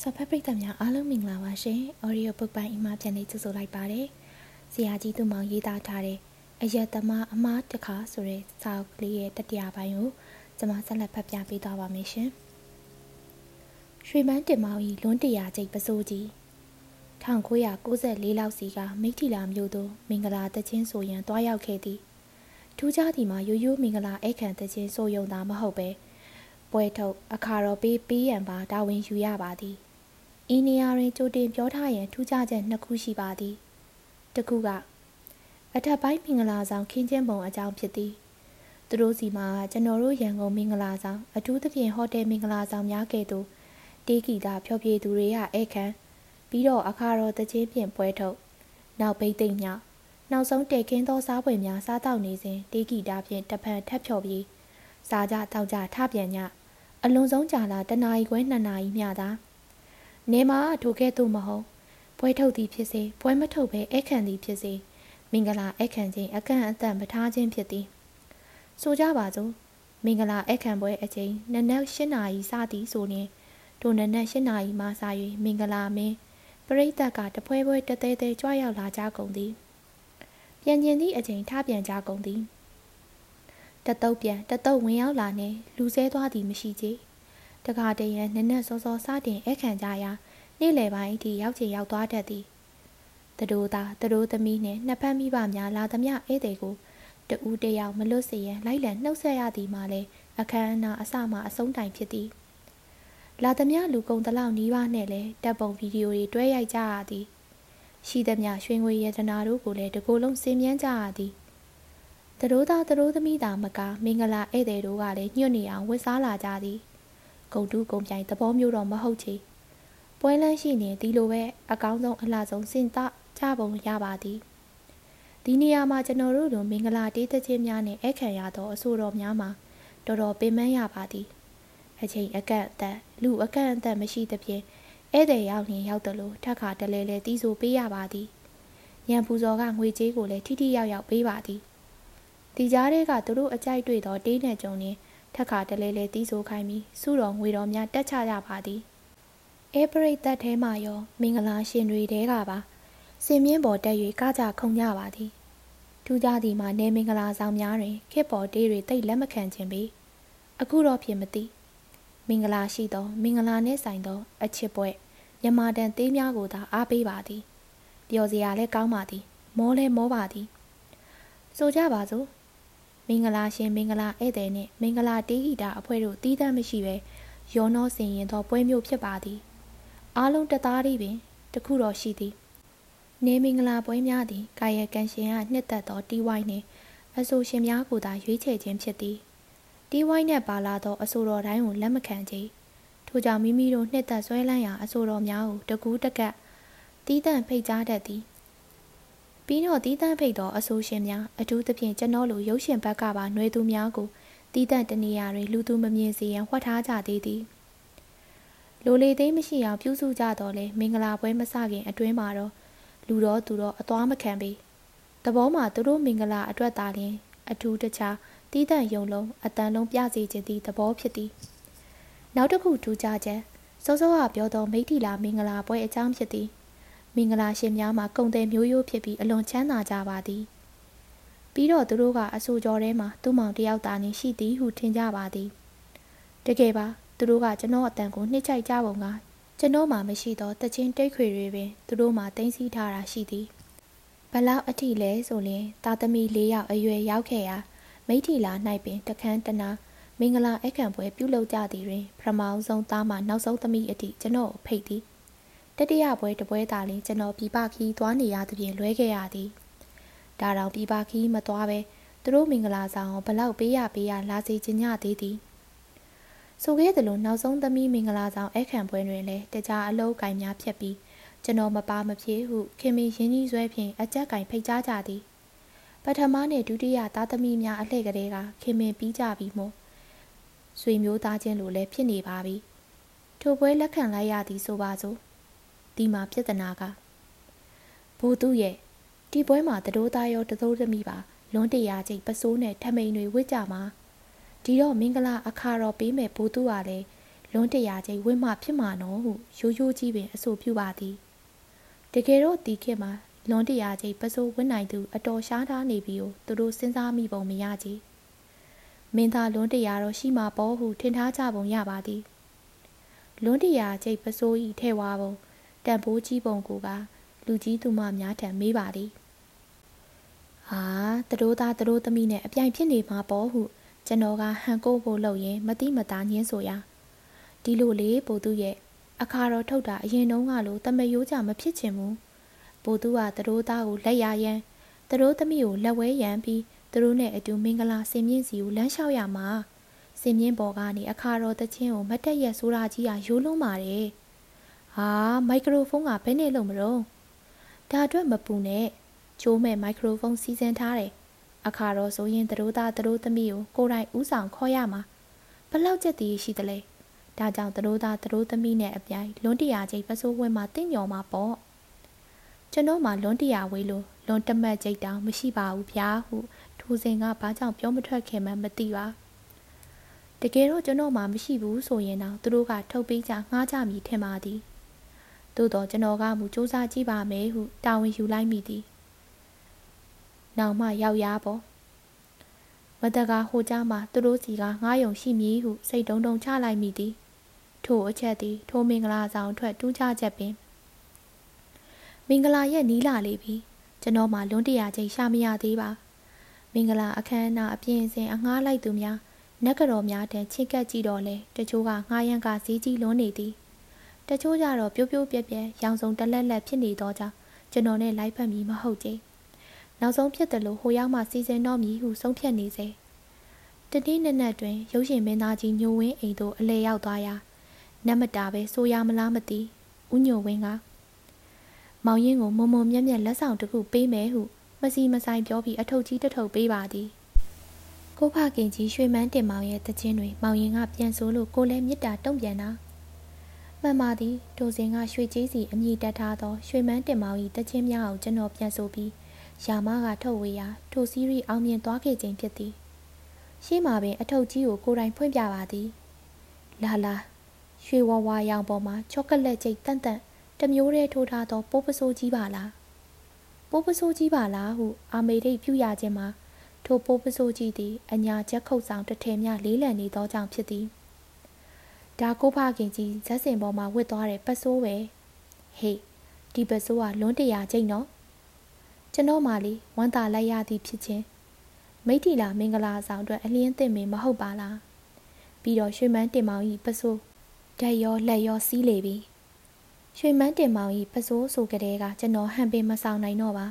ဆော်ဖက်ပရိသတ်များအားလုံးမင်္ဂလာပါရှင်။ Audio Book ပိုင်းအမှားပြန်လေးကြိုဆိုလိုက်ပါတယ်။ဆရာကြီးသူမောင်ရေးသားထားတဲ့အယက်သမားအမားတခါဆိုတဲ့စာအုပ်ကလေးရဲ့တတိယပိုင်းကိုကျွန်မဆက်လက်ဖတ်ပြပေးသွားပါမယ်ရှင်။ရွှေမန်းတင်မောင်ကြီးလွန်းတရာကျိတ်ပစိုးကြီး1994လောက်စီကမိထီလာမြို့သို့မင်္ဂလာတချင်းဆိုရန်တွားရောက်ခဲ့သည်။ထူးခြားသည်မှာရိုးရိုးမင်္ဂလာဧကန်တချင်းဆိုယုံတာမဟုတ်ပဲပွဲထုတ်အခါတော်ပေးပေးရန်ပါတာဝန်ယူရပါသည် ဤနေရာတွင်ကြိုတင်ပြောထားရန်ထူးခြားချက်နှစ်ခုရှိပါသည်တစ်ခုကအထက်ပိုင်းမင်္ဂလာဆောင်ခင်းကျင်းပုံအကြောင်းဖြစ်သည်သူတို့စီမှာကျွန်တော်တို့ရန်ကုန်မင်္ဂလာဆောင်အထူးသဖြင့်ဟိုတယ်မင်္ဂလာဆောင်များကဲ့သို့တေးဂီတာဖျော်ဖြေသူတွေကဧကန်ပြီးတော့အခါတော်တချင်းဖြင့်ပွဲထုတ်နောက်ဘိတ်သိမ့်မြောက်နောက်ဆုံးတဲခင်းသောစားပွဲများစားတောက်နေစဉ်တေးဂီတာဖြင့်တဖန်ထပ်ဖြော်ပြီးစားကြတောက်ကြထပြန်ညအလွန်ဆုံးကြာလာတနာရီခွဲနှစ်နာရီမျှသာ နေမှာထိုကဲ့သို့မဟုတ်ပွဲထုတ်သည်ဖြစ်စေပွဲမထုတ်ဘဲအခန့်သည်ဖြစ်စေမင်္ဂလာအခန့်ခြင်းအကန့်အသတ်မထားခြင်းဖြစ်သည်ဆိုကြပါစို့မင်္ဂလာအခန့်ပွဲအချိန်နနက်၈နာရီစသည်ဆိုရင်ထိုနနက်၈နာရီမှစ၍မင်္ဂလာမင်းပရိသတ်ကတပွဲပွဲတသေးသေးကြွရောက်လာကြကုန်သည်ပြန်ကျင်သည့်အချိန်ထပြန်ကြကုန်သည်တတုတ်ပြန်တတုတ်ဝင်ရောက်လာနှင့်လူဆဲသွားသည်မရှိကြ တခါတည်းရန်နက်နက်စောစောစတင်အခန့်ကြရာနေ့လယ်ပိုင်းအထိရောက်ချင်ရောက်သွားတတ်သည်တတိုးသားတတိုးသမီးနှင့်နှစ်ဖက်မိဘများလာသမျှဧည့်သည်ကိုတူးတယောက်မလွတ်စေရန်လိုက်လံနှုတ်ဆက်ရသည်မှလည်းအခမ်းအနားအစမှအဆုံးတိုင်ဖြစ်သည်လာသမျှလူကုန်တလောက်နီးပါးနဲ့လည်းတပ်ပုံဗီဒီယိုတွေတွဲရိုက်ကြရသည်ရှိသမျှရွှေငွေရတနာတို့ကိုလည်းတကိုယ်လုံးစင်မြန်းကြရသည်တရိုးသားတရိုးသမီးသာမကမင်္ဂလာဧည့်သည်တို့ကလည်းညွတ်နေအောင်ဝတ်စားလာကြသည် ဂုံတူးဂုံပြိုင်သဘောမျိုးတော့မဟုတ်ချေပွဲလန်းရှိနေဒီလိုပဲအကောင်းဆုံးအလှဆုံးစင်သကြပုံရပါသည်ဒီနေရာမှာကျွန်တော်တို့လိုမင်္ဂလာတေးသချင်းများနဲ့အခမ်းရသောအဆိုတော်များမှာတော်တော်ပင်ပန်းရပါသည်အချိန်အကန့်အသတ်လူအကန့်အသတ်မရှိသဖြင့်ဧည့်သည်ရောက်ရင်ရောက်တယ်လို့ထက်ခါတလဲလဲတီးဆိုပေးရပါသည်ရန်ပူဇော်ကငွေကြေးကိုလည်းထိထိရောက်ရောက်ပေးပါသည်ဒီကြားထဲကသူတို့အကြိုက်တွေ့သောတေးနဲ့ကြုံရင် ထက်ခါတလဲလဲတီးဆိုခိုင်းပြီးစုတော်ငွေတော်များတက်ချကြပါသည်အဲပရိသတ်ထဲမှရော မင်္ဂလာရှင်တွေတဲကပါစင်မြင့်ပေါ်တက်၍ကကြခုံကြပါသည်ထူးခြားသည်မှာနေမင်္ဂလာဆောင်များတွင်ခစ်ပေါ်တေးတွေတိတ်လက်မခံခြင်းပေအခုတော့ဖြစ်မသိမင်္ဂလာရှိသော မင်္ဂလာနှင့်ဆိုင်သော အချစ်ပွဲမြမာတန်သေးများကိုသာအားပေးပါသည်ပျော်စရာလည်းကောင်းပါသည်မောလဲမောပါသည်ဆိုကြပါစို့ မင်္ဂလာရှင်မင်္ဂလာဧည့်သည်နှင့်မင်္ဂလာတေးဂီတာအဖွဲ့တို့တီးတမ်းမရှိပဲရောနှောဆင်ရင်သောပွဲမျိုးဖြစ်ပါသည်အားလုံးတသားတည်းပင်တခုတော်ရှိသည်နေမင်္ဂလာပွဲများသည်ကာယကံရှင်ကနှစ်သက်သောတီးဝိုင်းနှင့်အဆိုရှင်များကိုသာရွေးချယ်ခြင်းဖြစ်သည်တီးဝိုင်းနှင့်ပါလာသောအဆိုတော်တိုင်းကိုလက်မခံကြထို့ကြောင့်မိမိတို့နှစ်သက်ဆွဲလန်းရာအဆိုတော်များကိုတကူးတကတ်တီးတန့်ဖိတ်ကြားတတ်သည် ပြီးတော့တီးတန့်ဖိတ်သောအဆိုရှင်များအထူးသဖြင့်ကျွန်တော်လိုရုပ်ရှင်ဘက်ကပါနှွေသူများကိုတီးတန့်တနေရာတွင်လူသူမမြင်စေရန်ဟွက်ထားကြသေးသည်လိုလေသိမ်းမရှိအောင်ပြုစုကြတော့လဲမင်္ဂလာပွဲမစခင်အတွင်းမှာတော့လူတော်သူတော်အသွားမခံပေတဘောမှာသူတို့မင်္ဂလာအတွက်သာလျှင်အထူးတခြားတီးတန့်ယုံလုံးအတန်လုံးပြစေခြင်းသည်သဘောဖြစ်သည်နောက်တစ်ခုထူးခြားချက်စောစောကပြောသောမိထီလာမင်္ဂလာပွဲအကြောင်းဖြစ်သည် မင်္ဂလာရှင်များမှာကုံတယ်မျိုးရိုးဖြစ်ပြီးအလွန်ချမ်းသာကြပါသည်ပြီးတော့သူတို့ကအဆိုကြောထဲမှာသူ့မောင်တယောက်သားနေရှိသည်ဟုထင်ကြပါသည်တကယ်ပါသူတို့ကကျွန်တော်အတန်ကိုနှိမ့်ချိုက်ကြပုံကကျွန်တော်မှမရှိသောတချင်းတိတ်ခွေတွေပင်သူတို့မှတင်းစီထားတာရှိသည်ဘလောက်အထိလဲဆိုရင်တာသမီ၄ယောက်အရွယ်ရောက်ခဲ့ရာမိထီလာ၌ပင်တခန်းတနာမင်္ဂလာအခန့်ပွဲပြုလုပ်ကြသည်တွင်ပထမဆုံးသားမှနောက်ဆုံးသမီးအထိကျွန်တော်ဖိတ်သည် တတိယပွဲတပွဲသာလျှင်ကျွန်တော်ပြပခီးသွားနေရသဖြင့်လွဲခဲ့ရသည်ဒါတောင်ပြပခီးမသွားပဲသူတို့မင်္ဂလာဆောင်ဘလောက်ပေးရပေးရလာစီခြင်းညသေးသည်ဆိုခဲ့သလိုနောက်ဆုံးသမီးမင်္ဂလာဆောင်အခန့်ပွဲတွင်လည်းတခြားအလုပ်ကိုင်များဖြတ်ပြီးကျွန်တော်မပါမဖြေဟုခင်မင်းရင်းကြီးဆွဲဖြင့်အကြက်ကင်ဖိတ်ကြားကြသည်ပထမနှင့်ဒုတိယသားသမီးများအလှည့်ကလေးကခင်မင်းပြီးကြပြီမို့ဆွေမျိုးသားချင်းလိုလည်းဖြစ်နေပါပြီထိုပွဲလက်ခံလိုက်ရသည်ဆိုပါစို့ ဒီမှာပြဿနာကဘိုးသူရဲ့ဒီပွဲမှာတတိုးသားရောတတိုးသမီးပါလွန်းတရာကျိတ်ပစိုးနဲ့ထမိန်တွေဝစ်ကြမှာဒီတော့မင်္ဂလာအခါတော်ပေးမယ်ဘိုးသူကလည်းလွန်တရာကျိဝင့်မှဖြစ်မှာနော်ဟုရိုးရိုးကြီးပင်အဆိုပြုပါသည်တကယ်တော့ဒီခေတ်မှာလွန်တရာကျိပစိုးဝင့်နိုင်သူအတော်ရှားထားနေပြီကိုသူတို့စဉ်းစားမိပုံမရကြမင်းသားလွန်တရာတော့ရှိမှာပေါ့ဟုထင်ထားကြပုံရပါသည်လွန်တရာကျိပစိုးဤထဲဝါပုံ တန်ဖိုးကြီးပုံကိုကလူကြီးသူမများထံမေးပါသည်ဟာတတို့သားတတို့သမီးနဲ့အပြိုင်ဖြစ်နေမှာပေါ့ဟုကျွန်တော်ကဟန်ကိုဖို့လုပ်ရင်မတိမသားညင်းဆိုရာဒီလိုလေပိုသူရဲ့အခါတော်ထုတ်တာအရင်တုန်းကလိုတမယိုးကြမဖြစ်ချင်ဘူးပိုသူကတတို့သားကိုလက်ရရန်တတို့သမီးကိုလက်ဝဲရန်ပြီးသူတို့နဲ့အတူမင်္ဂလာစင်မြင့်စီကိုလမ်းလျှောက်ရမှာစင်မြင့်ပေါ်ကနေအခါတော်တချင်းကိုမတက်ရက်ဆိုးရာကြီးကရိုးလုံးပါတယ် ဟာမိုက်ခရိုဖုန်းကဘယ်နဲ့လုံးမလို့ဒါအတွက်မပူနဲ့ချိုးမဲ့မိုက်ခရိုဖုန်းစီစဉ်ထားတယ်အခါတော်ဆိုရင်တတို့သားတတို့သမီးကိုကိုယ်တိုင်ဥဆောင်ခေါ်ရမှာဘလောက်ကြက်တည်ရှိသလဲဒါကြောင့်တတို့သားတတို့သမီးနဲ့အပြိုင်လွန်တရာကျိတ်ပစိုးဝဲမှာတင့်ညော်မှာပေါ့ကျွန်တော်မှလွန်တရာဝေးလို့လွန်တမတ်ကျိတ်တောင်မရှိပါဘူးဗျာဟုထိုစဉ်ကဘာကြောင့်ပြောမထွက်ခင်မှမသိပါတကယ်တော့ကျွန်တော်မှမရှိဘူးဆိုရင်တော့သူတို့ကထုတ်ပေးကြငှားကြမိထင်ပါသည် သို့တော့ကျွန်တော်ကမူစူးစမ်းကြည့်ပါမယ်ဟုတာဝန်ယူလိုက်မိသည်နောက်မှရောက်ရပေါ့မတကာဟိုကြားမှာသူတို့စီကငားယုံရှိမည်ဟုစိတ်တုံတုံချလိုက်မိသည်ထိုအချက်သည်ထိုမင်္ဂလာဆောင်ထွက်တူးချချက်ပင်မင်္ဂလာရဲ့နီးလာလေပြီကျွန်တော်မှလွန်တရာချိန်ရှာမရသေးပါမင်္ဂလာအခမ်းအနားအပြင်စင်အငှားလိုက်သူများနက်ကြော်များတန်ချစ်ကပ်ကြည့်တော့လေတချို့ကငှားရန်ကဈေးကြီးလွန်းနေသည် တချို့ကြတော့ပြိုးပြိုးပြက်ပြက်ရောင်စုံတလက်လက်ဖြစ်နေတော့ကြောင့်ကျွန်တော်နဲ့လိုက်ဖက်မီမဟုတ်ကြနောက်ဆုံးဖြစ်တယ်လို့ဟိုရောက်မှစီစဉ်တော့မည်ဟုဆုံးဖြတ်နေစေတတိနက်နက်တွင်ရုပ်ရှင်မင်းသားကြီးညိုဝင်းအိမ်သို့အလဲရောက်သွားရာနတ်မတာပဲဆိုရမလားမသိဦးညိုဝင်းကမောင်ရင်ကိုမုံမုံမြက်မြက်လက်ဆောင်တစ်ခုပေးမယ်ဟုမစီမဆိုင်ပြောပြီးအထုပ်ကြီးတစ်ထုပ်ပေးပါသည်ကိုဖခင်ကြီးရွှေမန်းတင်မောင်ရဲ့တခြင်းတွေမောင်ရင်ကပြန်ဆိုလို့ကိုလည်းမေတ္တာတုံ့ပြန်တာ မှန်ပါသည်ဒိုစင်ကရွှေကြီးစီအမိတက်ထားသောရွှေမန်းတင်မောင်၏တခြင်းများကိုကျွန်တော်ပြန်ဆိုပြီးယာမကထုတ်ဝေရာထိုစီးရီအောင်မြင်သွားခဲ့ခြင်းဖြစ်သည်ရှေ့မှာပင်အထုပ်ကြီးကိုကိုယ်တိုင်ဖွင့်ပြပါသည်လာလာရွှေဝဝါရောင်ပေါ်မှာချောကလက်ကျိတ်တန့်တန့်တမျိုးတည်းထိုးထားသောပိုးပစိုးကြီးပါလားပိုးပစိုးကြီးပါလားဟုအာမေရိတ်ပြုရခြင်းမှာထိုပိုးပစိုးကြီးသည်အညာချက်ခုတ်ဆောင်တစ်ထည်များလေးလံနေသောကြောင့်ဖြစ်သည် ဒါကိုဖခင်ကြီးဇက်စင်ပေါ်မှာဝစ်သွားတဲ့ပစိုးပဲဟေးဒီပစိုးကလွန်းတရာကျိတ်နော်ကျွန်တော်မှလေဝမ်းသာလိုက်ရသည်ဖြစ်ခြင်းမိထီလာမင်္ဂလာဆောင်အတွက်အလင်းသင့်မင်မဟုတ်ပါလားပြီးတော့ရွှေမန်းတင်မောင်ဤပစိုးဓာတ်ရောလက်ရောစီးလေပြီရွှေမန်းတင်မောင်ဤပစိုးဆိုကြတဲ့ကကျွန်တော်ဟန်ပင်မဆောင်နိုင်တော့ပါ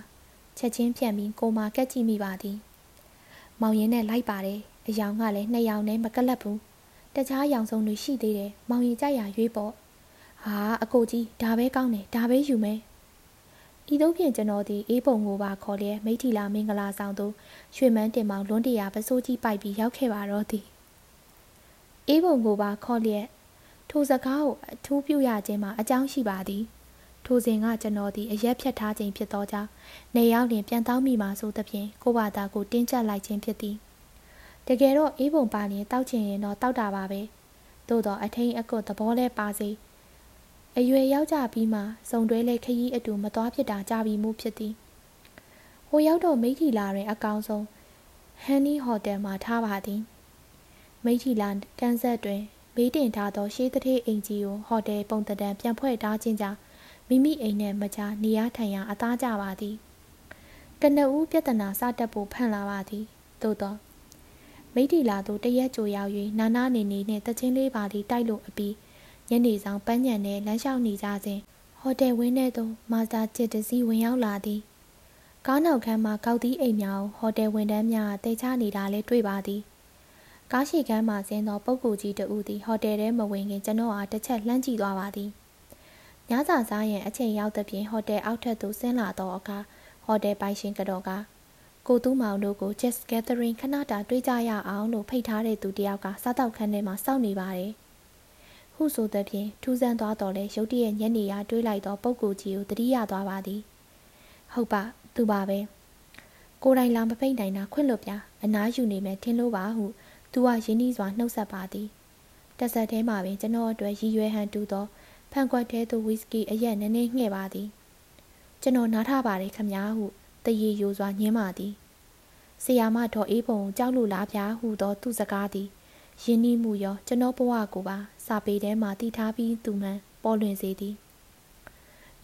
ချက်ချင်းဖြန့်ပြီးကိုမာကက်ကြည့်မိပါသည် မောင်ရင်နဲ့လိုက်ပါတယ်အယောင်ကလည်းနှစ်ယောင်နဲ့မကလပ်ဘူး တခြားရောင်စုံတွေရှိသေးတယ်မောင်ရင်ကြိုက်ရရွေးပေါ့ဟာအကိုကြီးဒါပဲကောင်းတယ်ဒါပဲယူမယ်ဤသို့ဖြင့်ကျွန်တော်သည်အေးပုံကိုပါခေါ်လျက်မိထီလာမင်္ဂလာဆောင်သို့ရွှေမန်းတင်မောင်လွန်းတရာပစိုးကြီးပိုက်ပြီးရောက်ခဲ့ပါတော့သည်အေးပုံကိုပါခေါ်လျက်ထိုစကားကိုအထူးပြုရခြင်းမှာအကြောင်းရှိပါသည်ထိုစဉ်ကကျွန်တော်သည်အရက်ဖြတ်ထားခြင်းဖြစ်သောကြောင့်နေရောက်လျင်ပြန်တောင်းမိမှာဆိုသဖြင့်ကိုဘာသာကိုတင်းကျပ်လိုက်ခြင်းဖြစ်သည် တကယ်တော့အေးပုံပါလျင်တောက်ချင်ရင်တော့တောက်တာပါပဲသို့တော့အထိန်အကွတ်သဘောလဲပါစေအရွယ်ရောက်ကြပြီးမှစုံတွဲလဲခရီးအတူမသွားဖြစ်တာကြပြီးမှုဖြစ်သည်ဟိုရောက်တော့မိထီလာတွင်အကောင်ဆုံးဟန်နီဟိုတယ်မှာထားပါသည်မိထီလာကန်ဆက်တွင်မေးတင်ထားသောရှေးတထေးအိမ်ကြီးကိုဟိုတယ်ပုံတံပြန်ဖွဲ့ထားခြင်းကြောင့်မိမိအိမ်နဲ့မကြားနေရထိုင်ရအသားကြပါသည်ကနဦးပြဿနာစတက်ဖို့ဖန်လာပါသည်သို့တော့ မိထီလာသို့တရက်ကြိုရောက်၍နာနာနေနေနှင့်တချင်းလေးပါသည်တိုက်လို့အပြီးညနေဆောင်ပန်းညံနဲ့လမ်းလျှောက်နေကြစဉ်ဟိုတယ်ဝင်းထဲသို့မာဇာချစ်တစီဝင်ရောက်လာသည်ကားနောက်ခန်းမှာကောက်သီးအိမ်များကိုဟိုတယ်ဝန်ထမ်းများတေချနေတာလဲတွေ့ပါသည်ကားရှိကမ်းမှာဆင်းသောပုဂ္ဂိုလ်ကြီးတဦးသည်ဟိုတယ်ထဲမဝင်ခင်ကျွန်တော်အားတစ်ချက်လှမ်းကြည့်သွားပါသည်ညစာစားရင်အချိန်ရောက်သဖြင့်ဟိုတယ်အောက်ထပ်သို့ဆင်းလာသောအခါဟိုတယ်ပိုင်ရှင်ကတော့က ကိုသူမောင်တို့ကို Jess Gathering ခဏတာတွေ့ကြရအောင်လို့ဖိတ်ထားတဲ့သူတယောက်ကစားတောက်ခန်းထဲမှာစောင့်နေပါတယ်။ဟုဆိုသည်ဖြင့်ထူးဆန်းသွားတော်လဲရုတ်တရက်ညနေရတွေးလိုက်သောပုဂ္ဂိုလ်ကြီးကိုတတိယသွားပါသည်။ဟုတ်ပါသူပါပဲ။ကိုယ်တိုင်လာမဖိတ်နိုင်တာခွင့်လွတ်ပြအနားယူနေမယ်ထင်လို့ပါဟုသူကရင်းနှီးစွာနှုတ်ဆက်ပါသည်တစ်ဆက်တည်းမှာပင်ကျွန်တော်အတွက်ရည်ရွယ်ဟန်တူသောဖန်ခွက်သေးသောဝီစကီအရက်နည်းနည်းငှဲ့ပါသည်ကျွန်တော်နားထပါတယ်ခမညာဟု တရေယိုစွာညင်းပါသည်ဆီယာမဒေါ်အေးပုံကြောက်လို့လားဗျာဟုသောသူစကားသည်ယင်းနှီးမှုရောကျွန်တော်ဘဝကိုပါစာပေထဲမှတည်ထားပြီးသူမှန်ပေါ်လွင်စေသည်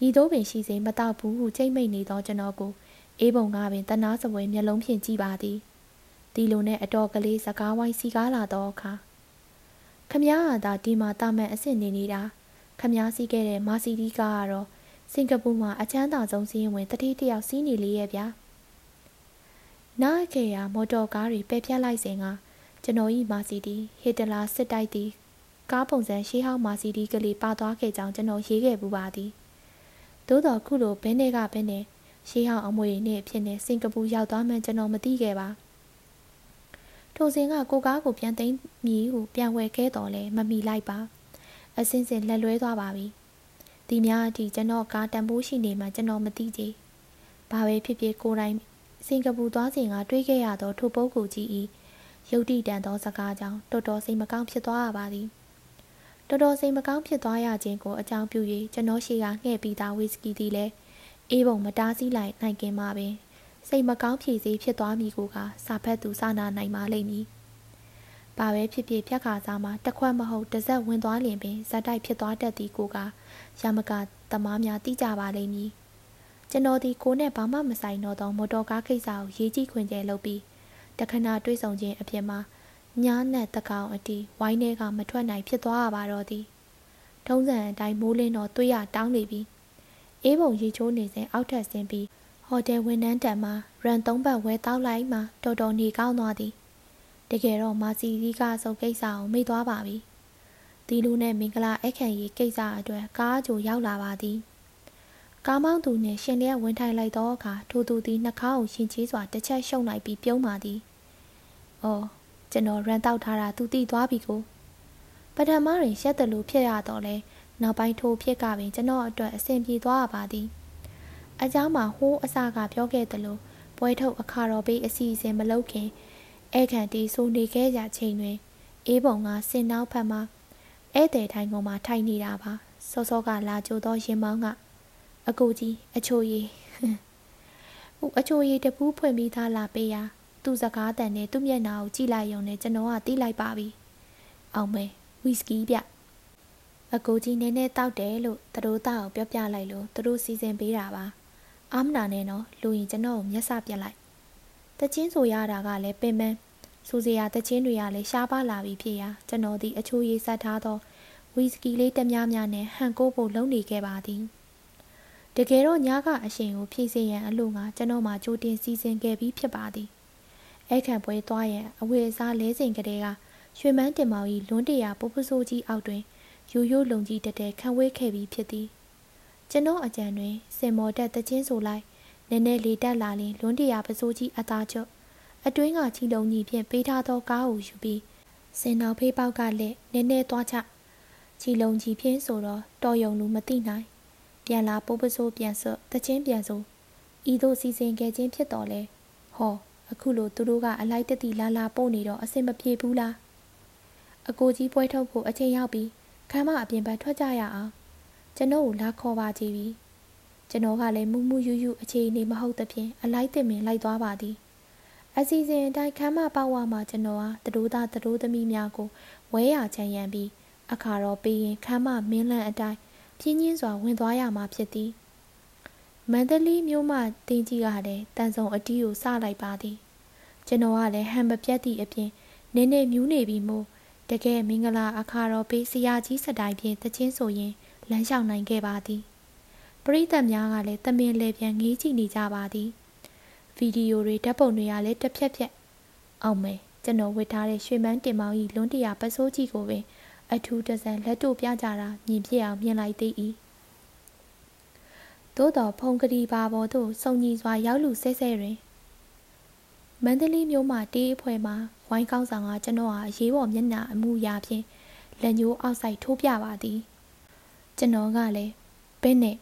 ဤသို့ပင်ရှိစေမတော့ဘူးဟုကြိတ်မိတ်နေသောကျွန်တော်ကိုအေးပုံကပင်တနာစပွဲမျက်လုံးဖြင့်ကြည့်ပါသည်ဒီလိုနဲ့အတော်ကလေးစကားဝိုင်းစီကားလာသောအခါခမည်းဟာသာဒီမှာတာမန်အစ်စ်နေနေတာခမည်းစီးခဲ့တဲ့မာစီဒီကားကတော့ စင်ကာပူမှာအချမ်းသာဆုံးစီးရင်ဝင်တတိတယောက်စီးနေလေရဲ့ဗျာနားခေရာမော်တော်ကားတွေပယ်ဖြတ်လိုက်စဉ်ကကျွန်တော်ဤမာစီဒီဟစ်တလာစစ်တိုက်သည်ကားပုံစံရှေးဟောင်းမာစီဒီကလေးပါသွားခဲ့ကြောင်းကျွန်တော်ရေးခဲ့ပူပါသည်သို့တော်ခုလိုဘဲနဲ့ကဘဲနဲ့ရှေးဟောင်းအမွေနဲ့အဖြစ်နဲ့စင်ကာပူရောက်သွားမှကျွန်တော်မသိခဲ့ပါထိုစဉ်ကကိုကားကိုပြန်သိမ်းမိဟုပြန်ဝယ်ခဲ့တော်လဲမမီလိုက်ပါအစင်းစင်လက်လွဲသွားပါပြီ ဒီများအထိကျွန်တော်ကားတန်ဖိုးရှိနေမှကျွန်တော်မသိကြဘာပဲဖြစ်ဖြစ်ကိုယ်တိုင်စင်ကာပူသွားစဉ်ကတွေးခဲ့ရသောထိုပုဂ္ဂိုလ်ကြီး၏ယုတ်တိတန်သောစကားကြောင့်တော်တော်စိတ်မကောင်းဖြစ်သွားရပါသည်တော်တော်စိတ်မကောင်းဖြစ်သွားရခြင်းကိုအကြောင်းပြု၍ကျွန်တော်ရှိကငှဲ့ပြီးသားဝီစကီသည်လည်းအေးပုံမတားဆီးလိုက်နိုင်ခင်မှာပင်စိတ်မကောင်းဖြည့်စေဖြစ်သွားမိကိုကစာဖတ်သူစာနာနိုင်ပါလိမ့်မည်။ ဘာပဲဖြစ်ဖြစ်ဖြတ်ခါစားမှာတစ်ခွက်မဟုတ်တစ်စက်ဝင်သွားလင်ပင်ဇက်တိုက်ဖြစ်သွားတတ်သည်ကိုကရမကသမားများသိကြပါလိမ့်မည်။ကျွန်တော်ဒီကိုနဲ့ဘာမှမဆိုင်တော့သောမော်တော်ကားကိစ္စကိုရေးကြည့်ခွင့်ကျဲလုပ်ပြီးတခဏတွေးဆောင်ခြင်းအဖြစ်မှာညားနဲ့တကောင်အတီဝိုင်းထဲကမထွက်နိုင်ဖြစ်သွားရပါတော့သည်။ထုံးစံအတိုင်းမိုးလင်းတော့တွေးရတောင်းနေပြီ။အေးပုံရေချိုးနေစဉ်အောက်ထပ်ဆင်းပြီးဟိုတယ်ဝန်ထမ်းတံမှာရန်သုံးပတ်ဝဲတောက်လိုက်မှတော်တော်နေကောင်းသွားသည် တကယ်တော့မာစီဒီကစုပ်ကိစ္စကိုမေ့သွားပါပြီဒီလူနဲ့မင်္ဂလာအခန့်ရေးကိစ္စအတွက်ကားကြိုရောက်လာပါသည်ကားမောင်းသူနှင့်ရှင်လျက်ဝင်ထိုင်လိုက်သောအခါထိုသူသည်နှာခေါင်းကိုရှင်ချေးစွာတစ်ချက်ရှုံလိုက်ပြီးပြုံးပါသည်။အော်ကျွန်တော်ရန်တောက်ထားတာသူသိသွားပြီကိုပထမတွင်ရှက်တယ်လို့ဖြစ်ရတော့လဲနောက်ပိုင်းထိုဖြစ်ကပင်ကျွန်တော်အတွက်အဆင်ပြေသွားပါသည်။အเจ้าမှာဟိုးအစကပြောခဲ့သလိုပွဲထုတ်အခါတော်ပေးအစီအစဉ်မလုပ်ခင် ဧကန်တီဆိုနေခဲ့ကြချိန်တွင် အေးပုံကစင်နောက်ဖက်မှာဧည့်သည်ထိုင်ကုန်မှာထိုင်နေတာပါစောစောကလာကြိုသောရင်မောင်းကအကူကြီးအချိုရည်ဟိုအချိုရည်တပူးဖွင့်ပြီးသားလာပေးရသူ့စကားတန်နဲ့သူ့မျက်နှာကိုကြည့်လိုက်ရုံနဲ့ကျွန်တော်ကတီးလိုက်ပါပြီအောင်မဲဝီစကီပြအကူကြီးနည်းနည်းတောက်တယ်လို့သူတို့တောက်ပြောပြလိုက်လို့သူတို့စီစဉ်ပေးတာပါအာမနာနဲ့နော်လူရင်ကျွန်တော်ကိုမျက်စပြက်လိုက် တချင်းဆိုရတာကလည်းပင်ပန်းစူစရာတချင်းတွေကလည်းရှားပါလာပြီဖြစ်ရာကျွန်တော်ဒီအချိုးရည်ဆက်ထားသောဝီစကီလေးတများများနဲ့ဟန်ကိုးဖို့လုံနေခဲ့ပါသည်တကယ်တော့ညကအရှင်ကိုဖြည့်စေရန်အလို့ငါကျွန်တော်မှကြိုတင်စီစဉ်ခဲ့ပြီးဖြစ်ပါသည်အဲ့ခံပွဲသွားရန်အဝေအစားလဲစဉ်ကလေးကရွှေမန်းတင်မောင်ကြီးလွန်းတရာပူပစိုးကြီးအောက်တွင်ရိုးရိုးလုံကြီးတက်တဲ့ခံဝဲခဲ့ပြီးဖြစ်သည်ကျွန်တော်အကြံတွင်စင်မော်တက်တချင်းဆိုလိုက် နည်းနည်းလေတက်လာရင်လွန်းတရာပစိုးကြီးအသားချုပ်အတွင်းကချီလုံးကြီးဖြင့်ပေးထားသောကားကိုယူပြီးစင်တော်ဖေးပေါက်ကလည်းနည်းနည်းသွားချချီလုံးကြီးဖြင့်ဆိုတော့တော်ယုံလူမသိနိုင်ပြန်လာပိုးပစိုးပြန်ဆော့တချင်းပြန်ဆိုဤသို့စီစဉ်ခဲ့ခြင်းဖြစ်တော်လဲဟောအခုလိုသူတို့ကအလိုက်တတိလာလာပို့နေတော့အဆင်မပြေဘူးလားအကိုကြီးပွဲထုတ်ဖို့အချိန်ရောက်ပြီးခမ်းမအပြင်ဘက်ထွက်ကြရအောင်ကျွန်တော်ကိုလာခေါ်ပါကြည့်ပြီ ကျွန်တော်ကလည်းမူးမူးယူယူအခြေအနေမဟုတ်သဖြင့်အလိုက်တင်ပင်လိုက်သွားပါသည်အစီအစဉ်အတိုင်းခမ်းမပေါက်ဝမှာကျွန်တော်ဟာတတိုးသားတတိုးသမီးများကိုဝဲရချမ်းရံပြီးအခါတော့ပြီးရင်ခမ်းမမင်းလန့်အတိုင်းပြင်းချင်းစွာဝင်သွားရမှာဖြစ်သည်မန္တလေးမြို့မှတင်းကြီးကလည်းတန်ဆုံအတီးကိုစလိုက်ပါသည်ကျွန်တော်ကလည်းဟန်မပြတ်သည့်အပြင်နင်းနေမြူးနေပြီမို့တကယ်မင်္ဂလာအခါတော့ပေးဆရာကြီးစတိုင်ဖြင့်တချင်းဆိုရင်လမ်းလျှောက်နိုင်ခဲ့ပါသည်ပ ရိသတ်များကလည်းတမင်လေပြန်ငေးကြည့်နေကြပါသည်ဗီဒီယိုတွေဓာတ်ပုံတွေကလည်းတစ်ဖြက်ဖြက်အောင်မယ်ကျွန်တော်ဝတ်ထားတဲ့ရွှေမန်းတင်မောင်ကြီးလွန်းတရာပစိုးကြီးကိုပင်အထူးတဆန်လက်တို့ပြကြတာမြင်ပြအောင်မြင်လိုက်သေး၏သို့တော်ဖုန်ကတိပါပေါ်သို့စုံညီစွာရောက်လူဆဲဆဲတွင်မန္တလေးမြို့မှတေးအဖွဲမှာဝိုင်းကောင်းဆောင်ကကျွန်တော်ဟာရေးပေါ်မျက်နှာအမှုရာဖြင့်လက်ညှိုးအောက်ဆိုင်ထိုးပြပါသည်ကျွန်တော်ကလည်းဘဲနဲ့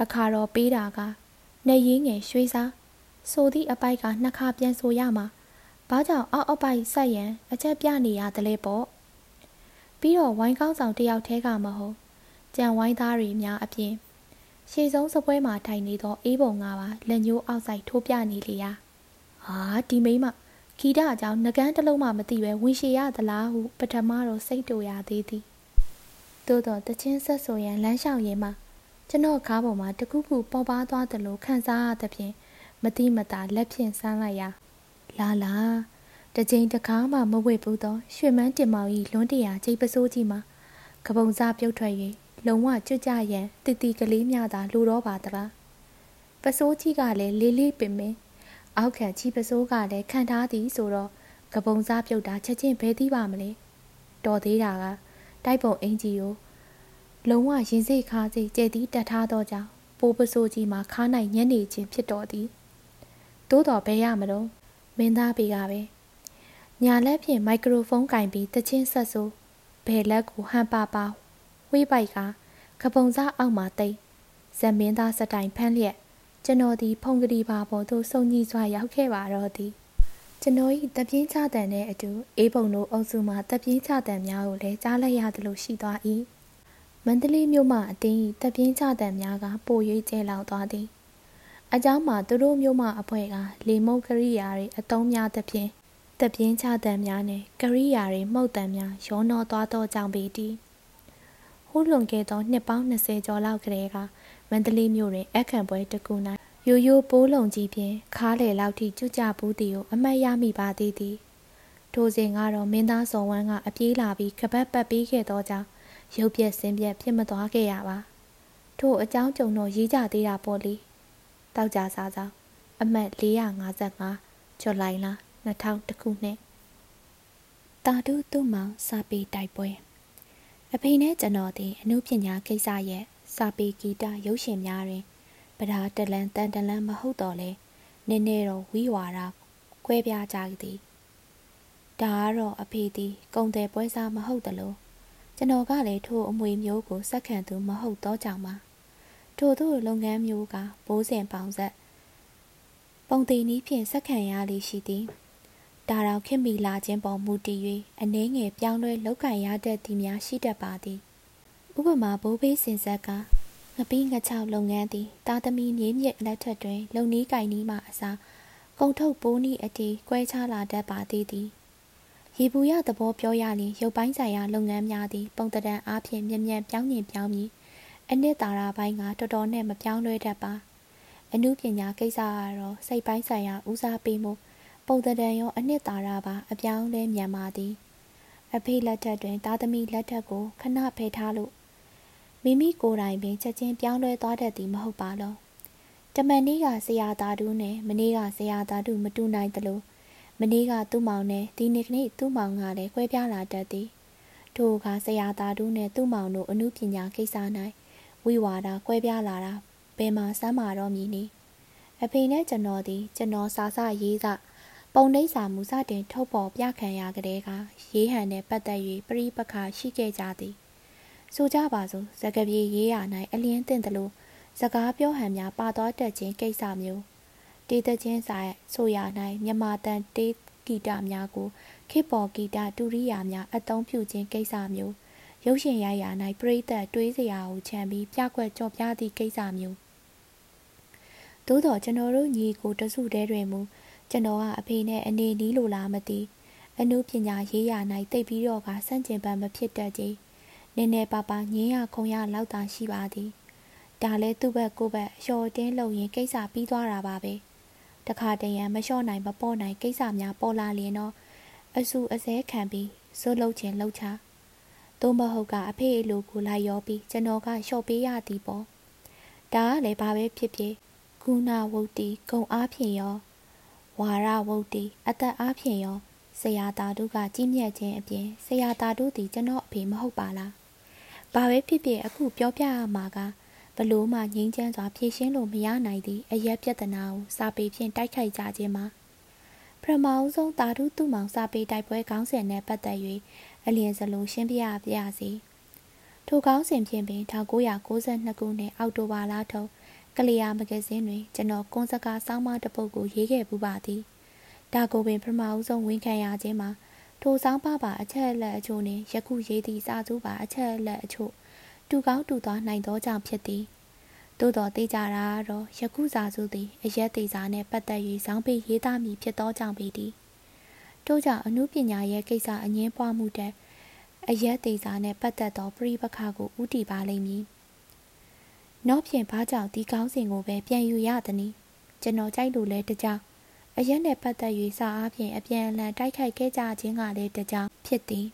အခါတော်ပေးတာကနေရင်းငယ်ရွှေစားဆိုသည့်အပိုက်ကနှစ်ခါပြန်ဆိုရမှာဘာကြောင့်အောက်အပိုက်ဆက်ရန်အချက်ပြနေရသလဲပေါ့ပြီးတော့ဝိုင်းကောင်းဆောင်တယောက်တည်းကမဟုတ်ကြံဝိုင်းသားတွေများအပြင်ရှေ့ဆုံးစပွဲမှာထိုင်နေသောအေးပုံငါပါလက်ညှိုးအောက်ဆိုင်ထိုးပြနေလေရာဟာဒီမိမခီတာအကြောင်းငကန်းတစ်လုံးမှမသိပဲဝင်ရှည်ရသလားဟုပထမတော့စိတ်တူရသေးသည်သို့တော့တချင်းဆက်ဆိုရန်လမ်းလျှောက်ရင်မှ ကျွန်တော်ကားပေါ်မှာတခုခုပေါ်ပါသွားသလိုခံစားရသဖြင့်မတိမတာလက်ဖြင့်ဆန်းလိုက်ရာလာလာတကြိမ်တကားမှမဝစ်ဘူးသောရွှေမန်းတင်မောင်၏လွန်းတရာချိတ်ပစိုးကြီးမှာကပုံစားပြုတ်ထွက်၍လုံးဝကြွကြရန်တတီကလေးများသာလိုတော့ပါသလားပစိုးကြီးကလည်းလေးလေးပင်ပင်အောက်ခံချီပစိုးကလည်းခံထားသည်ဆိုတော့ကပုံစားပြုတ်တာချက်ချင်းဘဲသီးပါမလဲတော်သေးတာကတိုက်ပုံအင်ကြီးကို လုံးဝရင်စိတ်ခါစိတ်ကြဲသီးတက်ထားသောကြောင့်ပိုးပစိုးကြီးမှာခါနိုင်ညနေချင်းဖြစ်တော်သည်သို့တော်ဘဲရမလို့မင်းသားပေကပဲညာလက်ဖြင့်မိုက်ခရိုဖုန်းကင်ပြီးတချင်းဆက်ဆိုဘယ်လက်ကိုဟန်ပါပါဝေးပိုက်ကခပုံစားအောက်မှာတိတ်ဇမင်းသားစတိုင်ဖမ်းလျက်ကျွန်တော်ဒီဖုန်ကလေးပါပေါ်သို့စုံညီစွာရောက်ခဲ့ပါတော့သည်ကျွန်တော်၏တပြင်းချတန်နဲ့အတူအေးပုံတို့အုပ်စုမှတပြင်းချတန်များကိုလည်းကြားလိုက်ရသလိုရှိသွား၏ မန္တလေးမြို့မှအတင်း၏တပြင်းချတန်များကပို၍ကျဲလောင်သွားသည်အเจ้าမှာသူတို့မျိုးမှအဖွဲ့ကလေမုတ်ကရိယာတွေအတုံးများသဖြင့်တပြင်းချတန်များနဲ့ကရိယာတွေမှုတ်တန်များရောနှောသွားသောကြောင့်ပေတည်ဟိုးလွန်ခဲ့သောနှစ်ပေါင်း20ကျော်လောက်ကလေးကမန္တလေးမြို့တွင်အခန့်ပွဲတစ်ခု၌ရိုးရိုးပိုးလုံကြီးဖြင့်ခါးလေလောက်ထိကျွကြဘူးသည်ကိုအမတ်ရမိပါသေးသည်ထိုစဉ်ကတော့မင်းသားစော်ဝမ်းကအပြေးလာပြီးကပတ်ပတ်ပြီးခဲ့သောကြောင့် ရုပ်ပြက်စင်းပြက်ဖြစ်မသွားခဲ့ရပါထို့အကြောင်းကြုံတော့ရေးကြသေးတာပေါ့လေတောက်ကြစားစားအမှတ်455ဇူလိုင်လ2000ခုနှစ်တာတူသူ့မောင်စာပေတိုက်ပွဲအဖေနဲ့ကျွန်တော်သည်အမှုပညာကိစ္စရဲ့စာပေဂီတရုပ်ရှင်များတွင်ပဓာတလန်တန်တလန်မဟုတ်တော့လဲနည်းနည်းတော့ဝီဝါဒကွဲပြားကြသည်ဒါကတော့အဖေသည်ကုံတယ်ပွဲစားမဟုတ်တလို့ ကျွန်တော်ကလည်းထို့အမွေမျိုးကိုစက္ခံသူမဟုတ်တော့ကြောင်ပါထို့သောလုပ်ငန်းမျိုးကဘိုးစဉ်ပေါင်းဆက်ပုံတည်နည်းဖြင့်စက္ခံရလိရှိသည်ဒါတော်ခင်မီလာခြင်းပေါ်မူတည်၍အနှဲငယ်ပြောင်းလဲလောက်ကင်ရတတ်သည်များရှိတတ်ပါသည်ဥပမာဘိုးဘေးစင်ဆက်ကငပီးငချောက်လုပ်ငန်းသည်တာသမီမြေမြစ်လက်ထက်တွင် လုံနီးကင်နီးမှအစားကုံထုတ်ပိုးနီးအတီကွဲခြားလာတတ်ပါသေးသည် ရေဘူးရသဘောပြောရရင်ရုပ်ပိုင်းဆိုင်ရာလုပ်ငန်းများသည်ပုံတံအားဖြင့်မြ мян ပြောင်းညင်ပြောင်းပြီးအနှစ်သာရပိုင်းကတော်တော်နဲ့မပြောင်းလဲတတ်ပါအမှုပညာကိစ္စကတော့စိတ်ပိုင်းဆိုင်ရာဦးစားပေးမှုပုံတံရောအနှစ်သာရပါအပြောင်းလဲမြန်ပါသည်အဖေလက်ထက်တွင်သားသမီးလက်ထက်ကိုခဏဖယ်ထားလို့မိမိကိုယ်တိုင်ပင်ချက်ချင်းပြောင်းလဲသွားတတ်သည်မဟုတ်ပါလောတမန်နေ့ကဆရာသားတူးနဲ့မနေ့ကဆရာသားတူးမတူနိုင်သလို မနေ့ကသူ့မောင်နဲ့ဒီနေ့ကနေ့သူ့မောင်ကလည်းခွဲပြားလာတတ်သည်ထို့အခါဆရာသားတူးနဲ့သူ့မောင်တို့အမှုပညာကိစ္စ၌ဝိဝါဒခွဲပြားလာတာဘယ်မှာစမ်းမာတော့မည်နည်းအဖေနဲ့ကျွန်တော်သည်ကျွန်တော်စာစရေးစပုံနှိပ်စာမူစတင်ထုတ်ပေါ်ပြခံရကြတဲ့ကရေးဟန်နဲ့ပတ်သက်၍ပြိပခါရှိခဲ့ကြသည်ဆိုကြပါစို့စကပြေရေးရ၌အလင်းတင်သလိုစကားပြောဟန်များပါသွားတတ်ခြင်းကိစ္စမျိုး တေးသချင်းဆိုင်ဆိုရ၌မြမတန်တေးဂီတများကိုခေပေါ်ဂီတတူရိယာများအသုံးပြုခြင်းကိစ္စမျိုးရုပ်ရှင်ရိုက်ရာ၌ပရိသတ်တွေးစရာကိုခြံပြီးပြကွက်ကြော်ပြသည့်ကိစ္စမျိုးသို့တော့ကျွန်တော်တို့ညီကိုတစုတဲတွင်မူကျွန်တော်ကအဖေနဲ့အနေနီးလိုလားမသိအမှုပညာရေးရာ၌တိတ်ပြီးတော့ကစန့်ကျင်ဘက်မဖြစ်တတ်ကြီးနည်းနည်းပါးပါငင်းရခုံရလောက်သာရှိပါသည်ဒါလဲသူ့ဘက်ကိုယ့်ဘက်အလျှော်တင်းလုံရင်ကိစ္စပြီးသွားတာပါပဲ တခါတရံမလျှော့နိုင်မပေါ်နိုင်ကိစ္စများပေါ်လာလျင်တော့အဆူအစဲခံပြီးဇွတ်လုတ်ခြင်းလှုပ်ချသို့မဟုတ်ကအဖေအလိုကိုလိုက်ရောပြီးကျွန်တော်ကလျှော့ပေးရသည်ပေါ့ဒါကလည်းဘာပဲဖြစ်ဖြစ်ကုဏဝုတ်တီဂုံအားဖြင့်ရောဝါရဝုတ်တီအသက်အားဖြင့်ရောဆရာသားတို့ကကြီးမြတ်ခြင်းအပြင်ဆရာသားတို့သည်ကျွန်တော်အဖေမဟုတ်ပါလားဘာပဲဖြစ်ဖြစ်အခုပြောပြရမှာက ဘလို့မှငြိမ်းချမ်းစွာဖြေရှင်းလို့မရနိုင်သည့်အရက်ပြဿနာကိုစာပေဖြင့်တိုက်ခိုက်ကြခြင်းမှာပထမအဆုံးတာထုသူ့မောင်စာပေတိုက်ပွဲခေါင်းစဉ်နဲ့ပတ်သက်၍အလျင်စလုံးရှင်းပြပြရစီထိုခေါင်းစဉ်ဖြင့်ပင်1992ခုနှစ်အောက်တိုဘာလထုတ်ကလျာမဂဇင်းတွင်ကျွန်တော်ကွန်စကားစောင်းမတပုတ်ကိုရေးခဲ့ပူပါသည်ဒါကိုပင်ပထမအဆုံးဝန်ခံရခြင်းမှာထိုဆောင်ပါပါအချက်အလက်အချို့နှင့်ယခုရေးသည့်စာစုပါအချက်အလက်အချို့ တူကောင်းတူသွားနိုင်သောကြောင့်ဖြစ်သည်သို့တော်သိကြတာတော့ယခုစာစုသည်အရက်သေးစာနှင့်ပတ်သက်၍ဇောင်းပိရေးသားမည်ဖြစ်သောကြောင့်ပေသည်ထို့ကြောင့်အမှုပညာရဲ့ကိစ္စအငင်းပွားမှုတဲ့အရက်သေးစာနှင့်ပတ်သက်သောပြိပခါကိုဥတီပါလိမ့်မည်နောက်ဖြင့်ဘာကြောင့်ဒီကောင်းစဉ်ကိုပဲပြန်ယူရသနည်းကျွန်တော်ကြိုက်လို့လဲတကြောင်အရက်နဲ့ပတ်သက်၍စာအားဖြင့်အပြန်အလှန်တိုက်ခိုက်ခဲ့ကြခြင်းကလည်းတကြောင်ဖြစ်သည်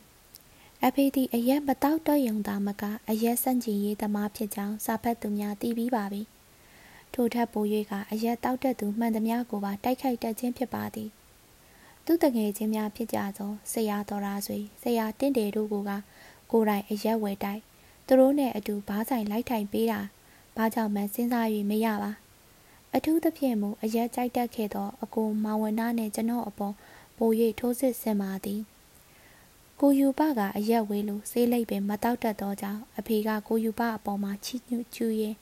အဖေသည်အရက်မတောက်တော့ယုံသာမကအရက်စန့်ကျင်ရေးသမားဖြစ်ကြောင်းစာဖတ်သူများသိပြီးပါပြီထို့ထက်ပို၍ကအရက်တောက်တတ်သူမှန်သမျှကိုပါတိုက်ခိုက်တတ်ခြင်းဖြစ်ပါသည်သူတငယ်ချင်းများဖြစ်ကြသောဆရာတော်ရာဆွေဆရာတင့်တယ်တို့ကကိုယ်တိုင်အရက်ဝယ်တိုက်သူတို့နဲ့အတူဘားဆိုင်လိုက်ထိုင်ပေးတာဘာကြောင့်မှစဉ်းစား၍မရပါအထူးသဖြင့်မူအရက်ကြိုက်တတ်ခဲ့သောအကိုမောင်ဝနာနှင့်ကျွန်တော်အပေါ်ပို၍ထိုးစစ်ဆင်ပါသည် ကိုယူပကအရက်ဝေးလို့ဆေးလိပ်ပင်မတောက်တတ်သောကြောင့်အဖေကကိုယူပအပေါ်မှာချီညွကျူးရင်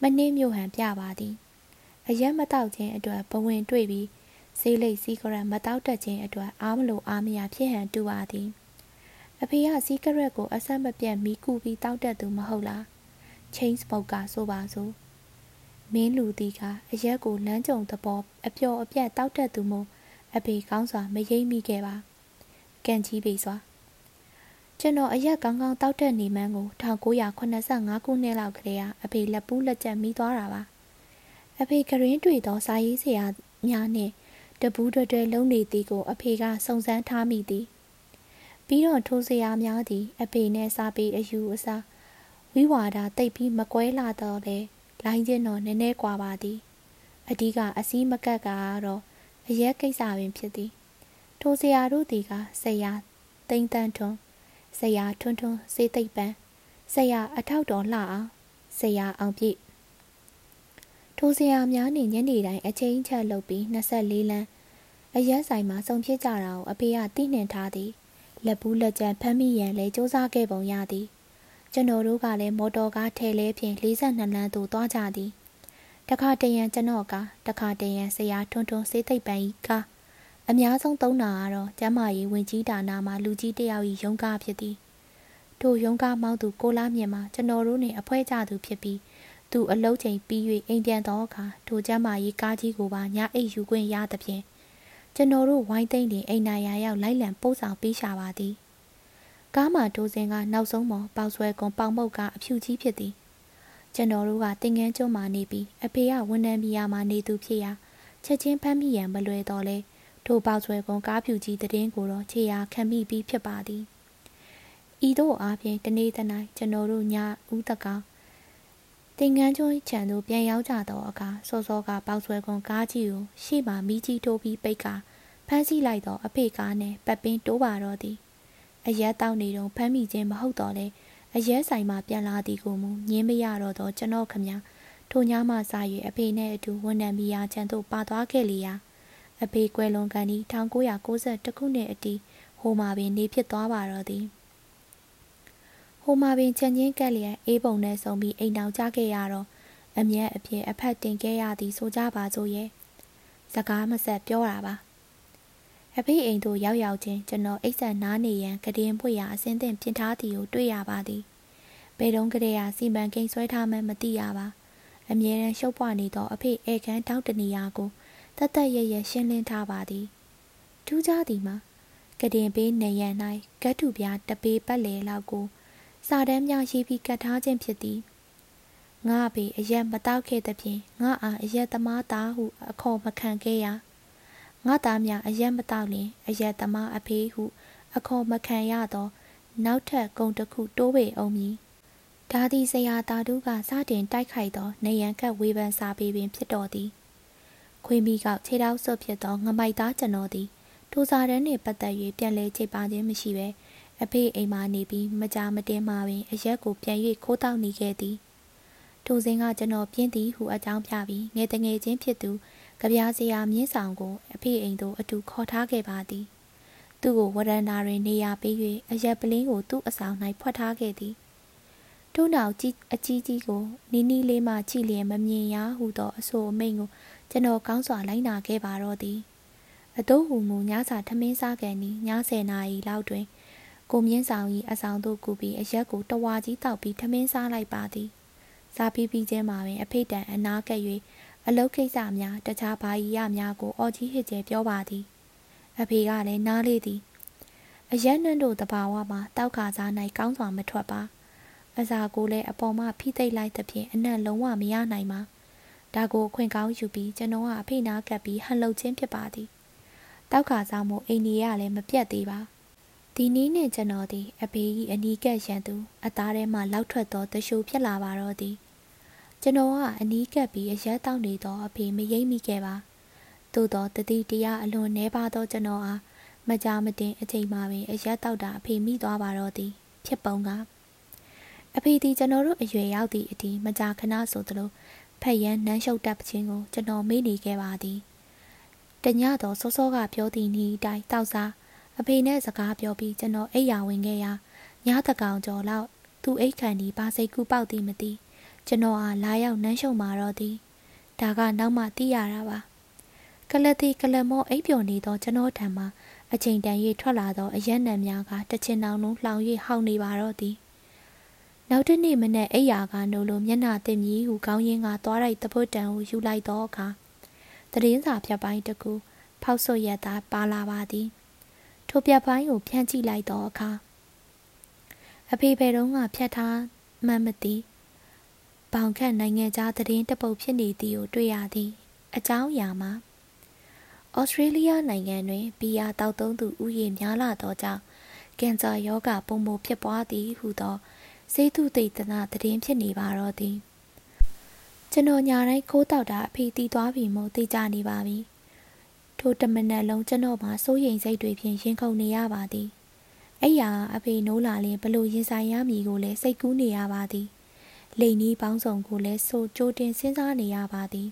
မနှင်းမြို့ဟန်ပြပါသည်အရက်မတောက်ခြင်းအတွက်ဘဝင်တွေ့ပြီးဆေးလိပ်စီးကရက်မတောက်တတ်ခြင်းအတွက်အားမလို့အားမရဖြစ်ဟန်တူပါသည်အဖေကစီးကရက်ကိုအဆက်မပြတ်မီးကူပြီးတောက်တတ်သူမဟုတ်လား chain smoker ဆိုပါစို့မင်းလူသည်ကအရက်ကိုလမ်းကြုံသဘောအပျော်အပြတ်တောက်တတ်သူမို့အဖေကောင်းစွာမရိပ်မိခဲ့ပါကန်ကြီးပေစွာ ကျွန်တော်အရက်ကောင်းကောင်းတောက်တတ်နေမှန်းကို1985ခုနှစ်လောက်ကလေးကအဖေလက်ပူးလက်ချက်မိသွားတာပါအဖေကရင်တွေ့သောစာရေးဆရာများနှင့်တပူးတွတွဲလုံးနေသည်ကို အဖေကစုံစမ်းထားမိသည်ပြီးတော့ထိုးဆရာများသည် အဖေနဲ့စာပေအယူအဆဝိဝါဒတိတ်ပြီးမကွဲလာတော့လေလိုင်းချင်းတော့နည်းနည်းကွာပါသည်အဓိကအစည်းမကတ်ကတော့အရက်ကိစ္စပင်ဖြစ်သည်ထိုဆရာတို့သည်ကဆရာတိန်တန်းထွန်း ဆရာထွန်းထွန်းစေးသိပ်ပန်းဆရာအထောက်တော်လှအောင်ဆရာအောင်ပြည့်ထိုဆရာများနေညနေတိုင်းအချိန်ချက်လုပ်ပြီး24လမ်းအရက်ဆိုင်မှာစုံဖြစ်ကြတာကိုအဖေကသိနှင်ထားသည်လက်ဘူးလက်ကျန်ဖမ်းမိရန်လဲစူးစမ်းခဲ့ပုံရသည်ကျွန်တော်တို့ကလည်းမော်တော်ကားထဲလဲဖြင့်42လမ်းသို့သွားကြသည်တခါတရံကျွန်တော်ကတခါတရံဆရာထွန်းထွန်းစေးသိပ်ပန်ကြီးကား အများဆုံးသုံးတာကတော့ကျမ်းမာရေးဝင်ကြီးဌာနမှာလူကြီးတယောက်၏ရုံးကားဖြစ်သည်ထိုရုံးကားမောင်းသူကိုလားမြင့်မှာကျွန်တော်တို့နှင့်အဖွဲကြသူဖြစ်ပြီးသူအလုံးချိန်ပြီး၍အိမ်ပြန်သောအခါထိုကျမ်းမာရေးကားကြီးကိုပါညအိတ်ယူခွင့်ရသဖြင့်ကျွန်တော်တို့ဝိုင်းသိမ့်တင်အိမ်နာရာရောက်လိုက်လံပို့ဆောင်ပေးရှာပါသည်ကားမှာတိုးစင်ကနောက်ဆုံးပေါ်ပေါက်ဆွဲကွန်ပေါင်မုတ်ကအဖြူကြီးဖြစ်သည်ကျွန်တော်တို့ကတင်ငန်းကျွန်းမှာနေပြီးအဖေကဝန်ထမ်းပြည်ယာမှာနေသူဖြစ်ရာချက်ချင်းဖမ်းမိရန်မလွယ်တော့လဲ ထိုပေါက်ဆွဲကွန်ကားဖြူကြီးတည်င်းကိုတော့ခြေရာခံမိပြီးဖြစ်ပါသည်ဤသို့အားဖြင့်တနေ့တနိုင်ကျွန်တော်တို့ညဦးတကောင်တင်ငန်းကျွန်းခြံသို့ပြန်ရောက်ကြသောအခါစောစောကပေါက်ဆွဲကွန်ကားကြီးကိုရှေ့မှမိကြီးထိုးပြီးပိတ်ကဖမ်းဆီးလိုက်သောအဖေကားနှင့်ပတ်ပင်းတိုးပါတော့သည်အရက်တောက်နေတော့ဖမ်းမိခြင်းမဟုတ်တော့လေအရက်ဆိုင်မှပြန်လာသည်ကိုမူညင်းမရတော့သောကျွန်တော်ခမထိုညမှစ၍အဖေနှင့်အတူဝန်ထမ်းမိယာချန်သို့ပါသွားခဲ့လေရာ အဖေကွယ်လွန်ကန်ဒီ1992ခုနှစ်အတီဟိုမှာပင်နေဖြစ်သွားပါတော့သည်ဟိုမှာပင်ချန်ချင်းကက်လျက်အေးပုံနဲ့ဆုံပြီးအိမ်တော်ကြခဲ့ရတော့အမျက်အဖြစ်အဖက်တင်ခဲ့ရသည်ဆိုကြပါစို့ရဲ့စကားမဆက်ပြောတာပါအဖေအိမ်သို့ရောက်ရောက်ချင်းကျွန်တော်အိတ်ဆက်နားနေရန်ကတင်ပွေရာအစင်းသင့်ပြင်ထားသည်ကိုတွေ့ရပါသည်ဘယ်တုန်းကတည်းကစီမံကိန်းဆွဲထားမှမသိရပါအမြဲတမ်းရှုပ်ပွားနေသောအဖေဧကန်တောက်တနေရာကို တတ်တတ်ရရရှင်းလင်းထားပါသည်ထူးခြားသည်မှာကတင်ပေးနေရန်၌ကတ်ထုပြားတပေးပတ်လေလောက်ကို စာတမ်းများရေးပြီးကတ်ထားခြင်းဖြစ်သည်ငါအဖေအရက်မတောက်ခဲ့သဖြင့်ငါအားအရက်သမားသားဟု အခေါ်မခံခဲ့ရငါသားများအရက်မတောက်လျင်အရက်သမားအဖေဟု အခေါ်မခံရသော နောက်ထပ်ဂုံတစ်ခုတိုးပေအောင်မည်ဒါသည်ဆရာတာတုကစတင်တိုက်ခိုက်သောနေရန်ကတ်ဝေဖန်စာပေပင်ဖြစ်တော်သည် ခွေးမိကောက်ခြေထောက်ဆွတ်ဖြစ်သောငမိုက်သားကျွန်တော်သည်ထိုစာတန်းနှင့်ပတ်သက်၍ပြန်လဲချိတ်ပါခြင်းမရှိဘဲအဖေအိမ်မှနေပြီးမကြမတင်မှပင်အရက်ကိုပြန်၍ခိုးတောက်နေခဲ့သည်ထိုစဉ်ကကျွန်တော်ပြင်းသည်ဟုအကြောင်းပြပြီးငယ်တငယ်ချင်းဖြစ်သူကြပြားစရာမြင်းဆောင်ကိုအဖေအိမ်သို့အတူခေါ်ထားခဲ့ပါသည်သူ့ကိုဝရန်နာတွင်နေရာပေး၍အရက်ပလင်းကိုသူ့အဆောင်၌ဖွက်ထားခဲ့သည်ထို့နောက်ကြီးအကြီးကြီးကိုနီးနီးလေးမှကြည့်လျင်မမြင်ရဟုသောအဆိုအမိန့်ကို ကျွန်တော်ကောင်းစွာလိုက်နာခဲ့ပါတော့သည်အတိုးဟူမူညစာထမင်းစားကန်နီည10နာရီလောက်တွင် ကိုမြင့်ဆောင်၏အဆောင်သို့ကူပြီးအရက်ကိုတဝါကြီးတောက်ပြီးထမင်းစားလိုက်ပါသည်စားပြီးပြီးချင်းမှာပင်အဖေတန်အနာကပ်၍အလုတ်ကိစ္စများတခြားဘာကြီးရများကိုအော်ကြီးဟစ်ကျဲပြောပါသည်အဖေကလည်းနားလေသည်အရက်နှံ့တို့တဘာဝမှာတောက်ခါစား၌ကောင်းစွာမထွက်ပါအစာကိုလည်းအပေါ်မှဖိသိပ်လိုက်သဖြင့်အနံ့လုံးဝမရနိုင်ပါ ဒါကိုအခွင့်ကောင်းယူပြီးကျွန်တော်ကအဖေနာကပ်ပြီးဟန်လှုပ်ခြင်းဖြစ်ပါသည်တောက်ခါစားမှုအိန္ဒိယလည်းမပြတ်သေးပါဒီနည်းနှင့်ကျွန်တော်သည်အဖေ၏အနီးကပ်ရန်သူအသားထဲမှလောက်ထွက်သောတရှိုးဖြစ်လာပါတော့သည်ကျွန်တော်ကအနီးကပ်ပြီးအရက်တောက်နေသောအဖေမရိပ်မိခဲ့ပါသို့သောတတိတရားအလွန်နှဲပါသောကျွန်တော်အားမကြမတင်အချိန်မှပင်အရက်တောက်တာအဖေမိသွားပါတော့သည်ဖြစ်ပုံကအဖေသည်ကျွန်တော်တို့အရွယ်ရောက်သည့်အထိမကြာခဏဆိုသလို ဖက်ရန်နန်းရှုပ်တပ်ခြင်းကိုကျွန်တော်မေ့နေခဲ့ပါသည်တညတော့စောစောကပြောသည့်ဤအတိုင်းတောက်စားအဖေနဲ့စကားပြောပြီးကျွန်တော်အိပ်ယာဝင်ခဲ့ရာညတကောင်ကျော်လောက်သူအိတ်ခံဒီပါစိတ်ကူပေါက်သည်မသိကျွန်တော်အားလာရောက်နန်းရှုံမာတော့သည်ဒါကနောက်မှသိရတာပါကလတိကလမောအိပ်ပျော်နေသောကျွန်တော်ထံမှအချိန်တန်၍ထွက်လာသောအရက်နံများကတချင်တောင်လုံးလှောင်၍ဟောင်းနေပါတော့သည် နောက်တစ်နေ့မနေ့အိယာကနိုးလိုမျက်နှာတင်မြည်ဟုကောင်းရင်းကသွားလိုက်တပုတ်တန်ကိုယူလိုက်သောအခါတည်င်းစာဖြတ်ပိုင်းတစ်ခုဖောက်ဆွရက်သားပါလာပါသည်ထိုပြပိုင်းကိုဖြန့်ကြည့်လိုက်သောအခါအဖေဘယ်တော့မှဖြတ်ထားမှမသိဘောင်ခန့်နိုင်ငံခြားသတင်းတပုတ်ဖြစ်နေသည်ကိုတွေ့ရသည်အကြောင်းအရာမှာဩစတြေးလျနိုင်ငံတွင်ဘီယာတောက်သုံးသူဥယျာဉ်များလာသောကြောင့်ကင်ဆာရောဂါပုံမှုဖြစ်ပွားသည်ဟုသော စေတုသိတနာသတင်းဖြစ်နေပါတော့သည်ကျွန်တော်ညာတိုင်းခိုးတောက်တာအဖေတီးသွားပြီမို့သိကြနေပါပြီထိုတမနက်လုံးကျွန်တော်မှာစိုးရိမ်စိတ်တွေဖြင့်ရင်ခုန်နေရပါသည်အဲ့ရအဖေနိုးလာရင်ဘလို့ရင်ဆိုင်ရမည်ကိုလည်းစိတ်ကူးနေရပါသည်လိန်နီးပေါင်းစုံကိုလည်းစိုးကြိုးတင်စဉ်းစားနေရပါသည်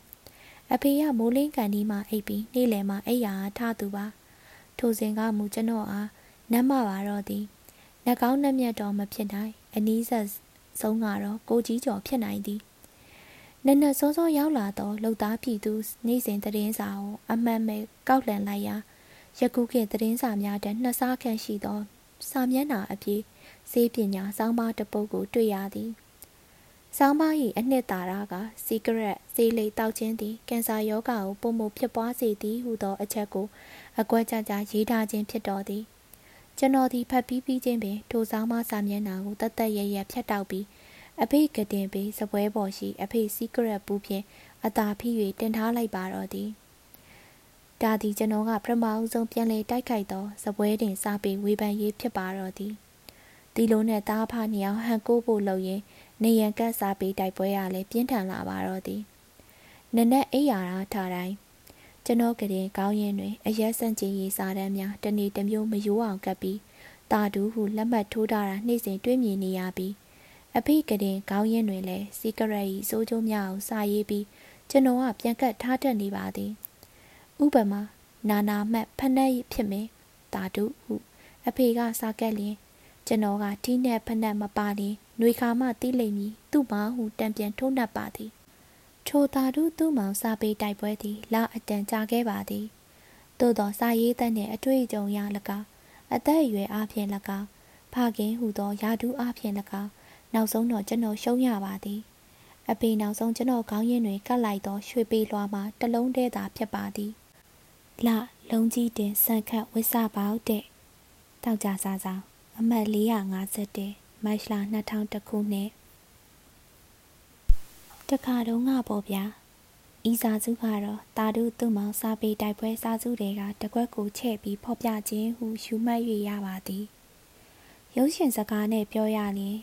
အဖေကမိုးလင်းကန်ဒီမှာအိပ်ပြီးနေ့လယ်မှာအိပ်ရာထားသူပါထိုစဉ်ကမူကျွန်တော်အားနမ်းမပါတော့သည် နှကောင်းနှမျက်တော်မဖြစ်နိုင်အနီးဆက်ဆုံးကတော့ကိုကြီးကျော်ဖြစ်နိုင်သည်နက်နက်စောစောရောက်လာတော့လှုပ်သားပြည်သူနေ့စဉ်သတင်းစာကိုအမှန်မဲ့ကောက်လှန်လိုက်ရာယခုခေတ်သတင်းစာများတဲ့နှစ်စားခန့်ရှိသော စာမျက်နှာအပြည့်စေးပညာစောင်းပါတပုတ်ကိုတွေ့ရသည်ဆောင်းပါး၏အနှစ်သာရကစီကရက်ဆေးလိပ်တောက်ခြင်းသည်ကင်ဆာရောဂါကိုပုံမှုဖြစ်ပွားစေသည်ဟုသောအချက်ကိုအကွက်ကြကြရေးထားခြင်းဖြစ်တော်သည် ကျွန်တော်ဒီဖတ်ပြီးပြီးချင်းပင်ထိုဆောင်းပါးစာမျက်နှာကိုတတ်တတ်ရရဖြတ်တောက်ပြီးအဖေကတင်ပြီးစပွဲပေါ်ရှိအဖေစီကရက်ဘူးဖြင့်အသာဖိ၍တင်ထားလိုက်ပါတော့သည်ဒါသည်ကျွန်တော်ကပထမအဆုံးပြန်လေတိုက်ခိုက်သောစပွဲတင်စားပြီးဝေဖန်ရေးဖြစ်ပါတော့သည်ဒီလိုနဲ့တားဖနှစ်ယောက်ဟန်ကိုးဖို့လုပ်ရင်နေရန်ကတ်စားပြီးတိုက်ပွဲရလဲပြင်းထန်လာပါတော့သည်နနက်အိယာရာထားတိုင်း ကျွန်တော်ကလေးကောင်းရင်တွင်အရက်ဆန့်ကျင်ရေးစာတမ်းများတနေ့တစ်မျိုးမယိုးအောင်ကပ်ပြီးတာတူဟုလက်မှတ်ထိုးထားတာနှိမ့်စဉ်တွေးမြင်နေရပြီးအဖေကတင်ခေါင်းရင်းတွင်လည်းစီကရက်၏စိုးကျိုးများအောင်စာရေးပြီးကျွန်တော်ကပြန်ကတ်ထားတတ်နေပါသည်ဥပမာနာနာမှတ်ဖနှက်ဖြစ်မင်းတာတုဟုအဖေကစာကက်လျင်ကျွန်တော်ကတီးနဲ့ဖနှက်မပါလျင်နှွေခါမှတီးလိမ့်မည်သူ့မဟုတံပြန်ထိုးနှက်ပါသည် ထိုတာတုသူ့မောင်စာပေတိုက်ပွဲသည်လာအတန်ကြာခဲ့ပါသည်သို့သောစာရေးတတ်နှင့်အတွေ့အကြုံရ၎င်းအသက်အရွယ်အားဖြင့်၎င်းဖခင်ဟုသောယာဒူးအားဖြင့်၎င်းနောက်ဆုံးတော့ကျွန်တော်ရှုံးရပါသည်အဖေနောက်ဆုံးကျွန်တော်ခေါင်းရင်းတွင်ကတ်လိုက်သောရွှေပေလွှာမှာတလုံးတည်းသာဖြစ်ပါသည်လလုံးကြီးတင်ဆန်ခတ်ဝစ်စပေါက်တဲ့တောက်ကြစားစားအမှတ်451မတ်လ2000ခုနှစ် တခါတုန်းကပေါ့ဗျာဤစာစုကတော့တာတုသူ့မောင်စာပေတိုက်ပွဲစာစုတွေကတကွက်ကိုချဲ့ပြီးဖော်ပြခြင်းဟုယူမှတ်၍ရပါသည်ရုပ်ရှင်စကားနဲ့ပြောရရင်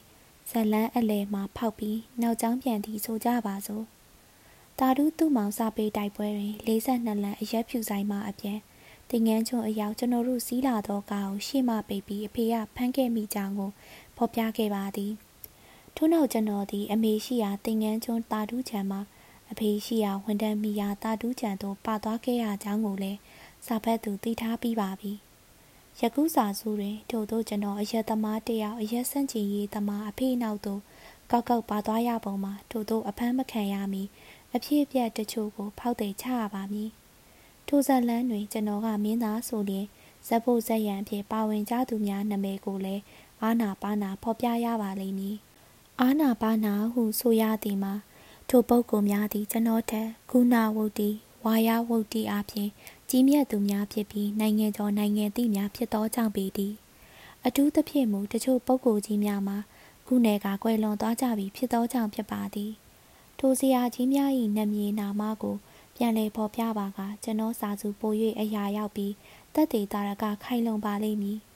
ဇလန်းအလဲမှာဖောက်ပြီးနောက်ကျောင်းပြန်သည်ဆိုကြပါစို့တာတုသူ့မောင်စာပေတိုက်ပွဲတွင်42လမ်းအရက်ဖြူဆိုင်မှအပြန်တင်ငန်းချုံအရောက်ကျွန်တော်တို့စီးလာသောကားကိုရှေ့မှပိတ်ပြီးအဖေကဖမ်းခဲ့မိကြောင်းကိုဖော်ပြခဲ့ပါသည် ထို့နောက်ကျွန်တော်သည် အမေရှိရာတင်ငန်းချုံတာတူးချံမှာအဖေရှိရာဝန်တန်းမိရာတာတူးချံသို့ပါသွားခဲ့ရကြောင်းကိုလည်းစာဖတ်သူသိထားပြီးပါပြီယခုစာစုတွင်ထို့သောကျွန်တော်အရက်သမားတယောက်အရက်ဆန့်ကျင်ရေးသမားအဖေနောက်သို့ကောက်ကောက်ပါသွားရပုံမှာထို့သောအဖမ်းမခံရမီအဖြစ်အပျက်တချို့ကိုဖောက်သိချရပါမည်ထိုဇက်လန်းတွင်ကျွန်တော်ကမင်းသားဆိုလျင်ဇက်ဖို့ဇက်ရန်အဖြစ်ပါဝင်ကြသူများနာမည်ကိုလည်းအာနာပါနာဖော်ပြရပါလိမ့်မည် အာနာပါနာဟုဆိုရသည်မှာထိုပုဂ္ဂိုလ်များသည်ကျွန်တော်ထက်ကုဏဝုတ်တိဝါယဝုတ်တိအပြင်ကြီးမြတ်သူများဖြစ်ပြီးနိုင်ငံကျော်နိုင်ငံသိများဖြစ်သောကြောင့်ပေသည်အထူးသဖြင့်မူတချို့ပုဂ္ဂိုလ်ကြီးများမှာခုနယ်ကကွယ်လွန်သွားကြပြီဖြစ်သောကြောင့်ဖြစ်ပါသည်ထိုဆရာကြီးများ၏နာမည်နာမကိုပြန်လည်ဖော်ပြပါကကျွန်တော်စာစုပို၍အရာရောက်ပြီးတက်သေးတာရကခိုင်လုံပါလိမ့်မည်။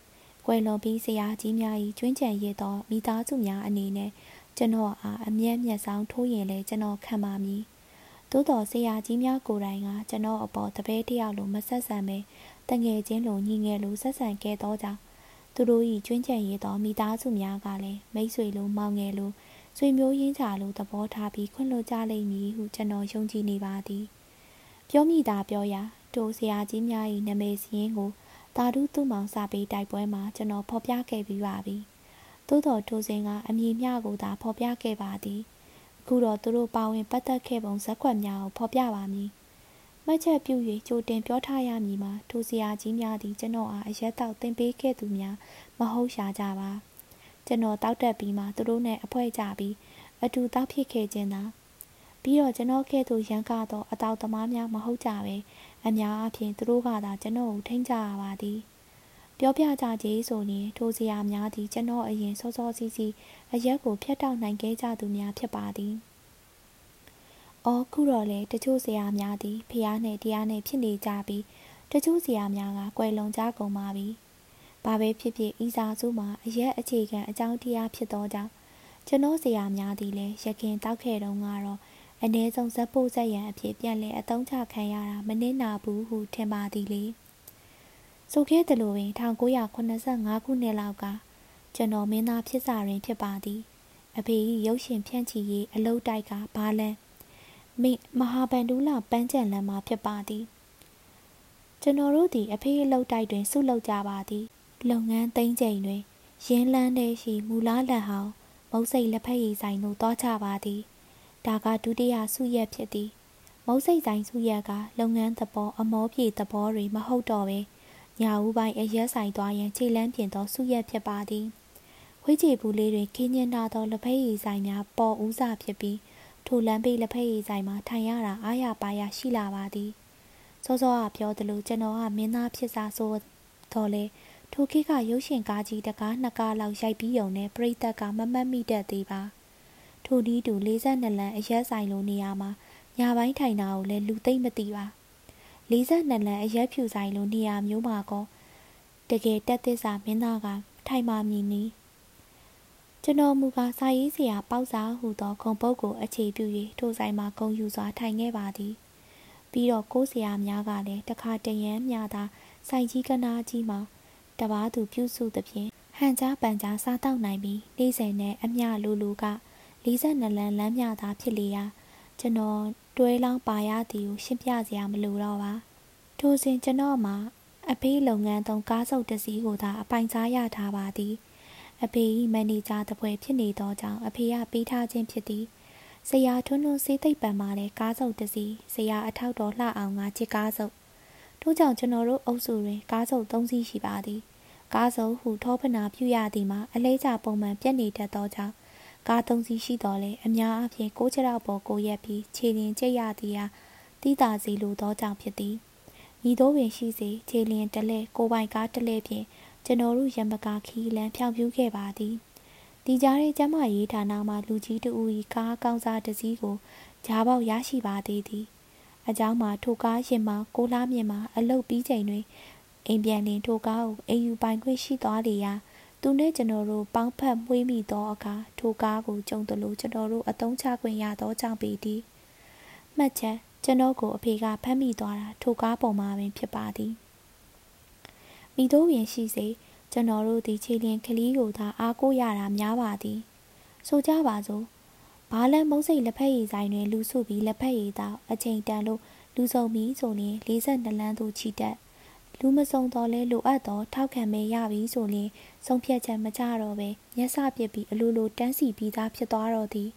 ကွယ်လွန်ပြီးဆရာကြီးများ၏ကျွင်းချံရသောမိသားစုများအနေနဲ့ ကျွန်တော်အားအမျက်မျက်ဆောင်ထိုးရင်လည်းကျွန်တော်ခံပါမည်။သို့တော်ဆရာကြီးများကိုယ်တိုင်ကကျွန်တော်အပေါ်တပည့်တယောက်လိုမဆက်ဆံပဲတငယ်ချင်းလိုညီငယ်လိုဆက်ဆံခဲ့သောကြောင့်သူတို့၏ကျွင်းချံရသောမိသားစုများကလည်းမိတ်ဆွေလိုမောင်ငယ်လိုဆွေမျိုးရင်းချလိုသဘောထားပြီးခွင့်လွှတ်ကြလိမ့်မည်ဟုကျွန်တော်ယုံကြည်နေပါသည်။ပြောမိတာပြောရာတိုဆရာကြီးများ၏နာမည်စရင်းကိုတာဓုသူမောင်စာပေတိုက်ပွဲမှာကျွန်တော်ဖော်ပြခဲ့ပြီးပါပြီ။ သို့တော်ထိုစဉ်ကအမည်မျှကိုသာဖော်ပြခဲ့ပါသည်။အခုတော့သူတို့ပါဝင်ပတ်သက်ခဲ့ပုံဇက်ခွက်များကိုဖော်ပြပါမည်။မှတ်ချက်ပြု၍ကြိုတင်ပြောထားရမည်မှာထိုဆရာကြီးများသည်ကျွန်တော်အားအရက်တောက်တင်ပေးခဲ့သူများမဟုတ်ရှာကြပါ။ကျွန်တော်တောက်တက်ပြီးမှသူတို့နဲ့အဖွဲကြပြီးအတူတောက်ဖြစ်ခဲ့ခြင်းသာပြီးတော့ကျွန်တော်ကဲ့သို့ရန်ကားသောအတောက်သမားများမဟုတ်ကြပဲအများအားဖြင့်သူတို့ကသာကျွန်တော်ကိုထိန်းကြရပါသည် ပြောပြကြကြဆိုရင်ထိုစရာများသည်ကျွန်တော်အရင်စောစောစီးစီးအရက်ကိုဖျက်တောက်နိုင်ခဲ့ကြသူများဖြစ်ပါသည်။အော်ခုတော့လေတချို့ဆရာများသည်ဖျားနဲ့တရားနဲ့ဖြစ်နေကြပြီးတချို့ဆရာများကကွယ်လွန်ကြကုန်ပါပြီ။ဘာပဲဖြစ်ဖြစ်ဤစာစုမှာအရက်အခြေခံအကြောင်းတရားဖြစ်သောကြောင့်ကျွန်တော်ဆရာများသည်လည်းရခင်တောက်ခဲ့တုန်းကတော့အ ਨੇ ဆုံးဇက်ဖို့ဇက်ရန်အဖြစ်ပြန်လည်အသုံးချခံရတာမနစ်နာဘူးဟုထင်ပါသည်လေ ဆိုခဲ့တယ်လို့ပင်1985ခုနှစ်လောက်ကကျွန်တော်မင်းသားဖြစ်စာရင်ဖြစ်ပါသည် အဖေကြီးရုပ်ရှင်ဖြန့်ချီရေးအလုတ်တိုက်ကဘာလန်မိမဟာဗန္ဒူလာပန်းကြံလမ်းမှာဖြစ်ပါသည်ကျွန်တော်တို့သည်အဖေအလုတ်တိုက်တွင်ဆုလုပ်ကြပါသည် လုပ်ငန်းသိမ်းချိန်တွင်ရင်းလန်းတဲ့ရှိမူလားလက်ဟောင်းမုတ်စိတ်လက်ဖက်ရည်ဆိုင်သို့တောချပါသည်ဒါကဒုတိယစုရက်ဖြစ်သည် မုတ်စိတ်ဆိုင်စုရက်ကလုပ်ငန်းသဘောအမောပြေသဘောတွေမဟုတ်တော့ပဲ ညာဦးပိုင်းအရက်ဆိုင်သွားရန်ခြေလန်းပြင်သောစုရက်ဖြစ်ပါသည်ဝိချေဘူးလေးတွင်ခင်းညင်းနာသောလက်ဖက်ရည်ဆိုင်များပေါ်ဦးစာဖြစ်ပြီးထိုလမ်းဘေးလက်ဖက်ရည်ဆိုင်မှာထိုင်ရတာအားရပါရရှိလာပါသည်စောစောကပြောသလိုကျွန်တော်ကမင်းသားဖြစ်စာဆိုတော့လေထိုခေတ်ကရုပ်ရှင်ကားကြီးတကားနှစ်ကားလောက်ရိုက်ပြီးုံနဲ့ပြိသက်ကမမတ်မိတတ်သေးပါ။ထိုနည်းတူ42လမ်းအရက်ဆိုင်လိုနေရာမှာညပိုင်းထိုင်တာကိုလည်းလူသိမ့်မသိပါ 42လမ်းအရက်ဖြူဆိုင်လိုနေရာမျိုးမှာကောတကယ်တက်သစ္စာမင်းသားကထိုင်မှမြည်နီးကျွန်တော်မူကားစာရေးဆရာပေါက်စာဟူသောဂုံပုတ်ကိုအခြေပြု၍ထိုဆိုင်မှာဂုံယူစွာထိုင်ခဲ့ပါသည်ပြီးတော့ကိုးဆရာများကလည်းတခါတရမ်းမြသာဆိုင်ကြီးကနာကြီးမှာတပားသူပြုစုသဖြင့်ဟန်ကြားပန်ကြားစားတောက်နိုင်ပြီးနေ့စဉ်နဲ့အမျှလူလူက42လမ်းလမ်းမြသာဖြစ်လေရာကျွန်တော် တွဲလောင်းပါရသည်ကိုရှင်းပြစရာမလိုတော့ပါထိုစဉ်ကျွန်တော်မှာအဖေးလုပ်ငန်းသုံးကားစုပ်တစ်စီးကိုသာအပိုင်စားရထားပါသည်အဖေ၏မန်နေဂျာတပွဲဖြစ်နေသောကြောင့်အဖေကပေးထားခြင်းဖြစ်သည်ဆရာထွန်းထွန်းစေးသိပ်ပံမှာလည်းကားစုပ်တစ်စီးဆရာအထောက်တော်လှအောင်ငါချစ်ကားစုပ်ထို့ကြောင့်ကျွန်တော်တို့အုပ်စုတွင်ကားစုပ်၃စီးရှိပါသည်ကားစုပ်ဟူထောပနာပြုရသည်မှာအလေးချပုံမှန်ပြက်နေတတ်သောကြောင့် ကားသုံးစီးရှိတော်လဲအများအားဖြင့်ကိုးချရောက်ပေါ်ကိုရက်ပြီးခြေလျင်ကျက်ရသည်ဟာတိတာစီလိုသောကြောင့်ဖြစ်သည်ဤသို့ပင်ရှိစေခြေလျင်တလဲကိုပိုင်ကားတလဲဖြင့်ကျွန်တော်တို့ရံပကာခီလန်ဖြောင်ပြူးခဲ့ပါသည်ဒီကြားရဲ့ကျမရေးဌာနမှလူကြီးတူ၏ကားကောင်းစားတစ်စီးကိုဂျားပေါက်ရရှိပါသေးသည်အကြောင်းမှာထိုကားရင်မှာကိုလားမြင်မှာအလုတ်ပြီးချိန်တွင်အိမ်ပြန်လင်ထိုကားကိုအိမ်ယူပိုင်ခွင့်ရှိသွားလေရာ သူနဲ့ကျွန်တော်တို့ပေါင်းဖက်မွေးမိသောအခါထိုကားကိုကြုံသလိုကျွန်တော်တို့အသုံးချခွင့်ရသောကြောင့်ပေသည်မှတ်ချက်ကျွန်တော်ကိုအဖေကဖမ်းမိသွားတာထိုကားပေါ်မှာပင်ဖြစ်ပါသည်မိတို့ပင်ရှိစေကျွန်တော်တို့ဒီခြေလျင်ကလေးကိုသာအားကိုးရတာများပါသည်ဆိုကြပါစို့ဘာလန်မုံစိတ်လက်ဖက်ရည်ဆိုင်တွင်လူစုပြီးလက်ဖက်ရည်သောအချိန်တန်လို့လူစုံပြီးဆိုရင်42လမ်းသို့ချီတက် လူမစုံတော့လဲလိုအပ်တော့ထောက်ခံမဲရပြီဆိုရင်ဆုံးဖြတ်ချက်မကြတော့ပဲမျက်စပစ်ပြီးအလိုလိုတန်းစီပြီးသားဖြစ်သွားတော့သည်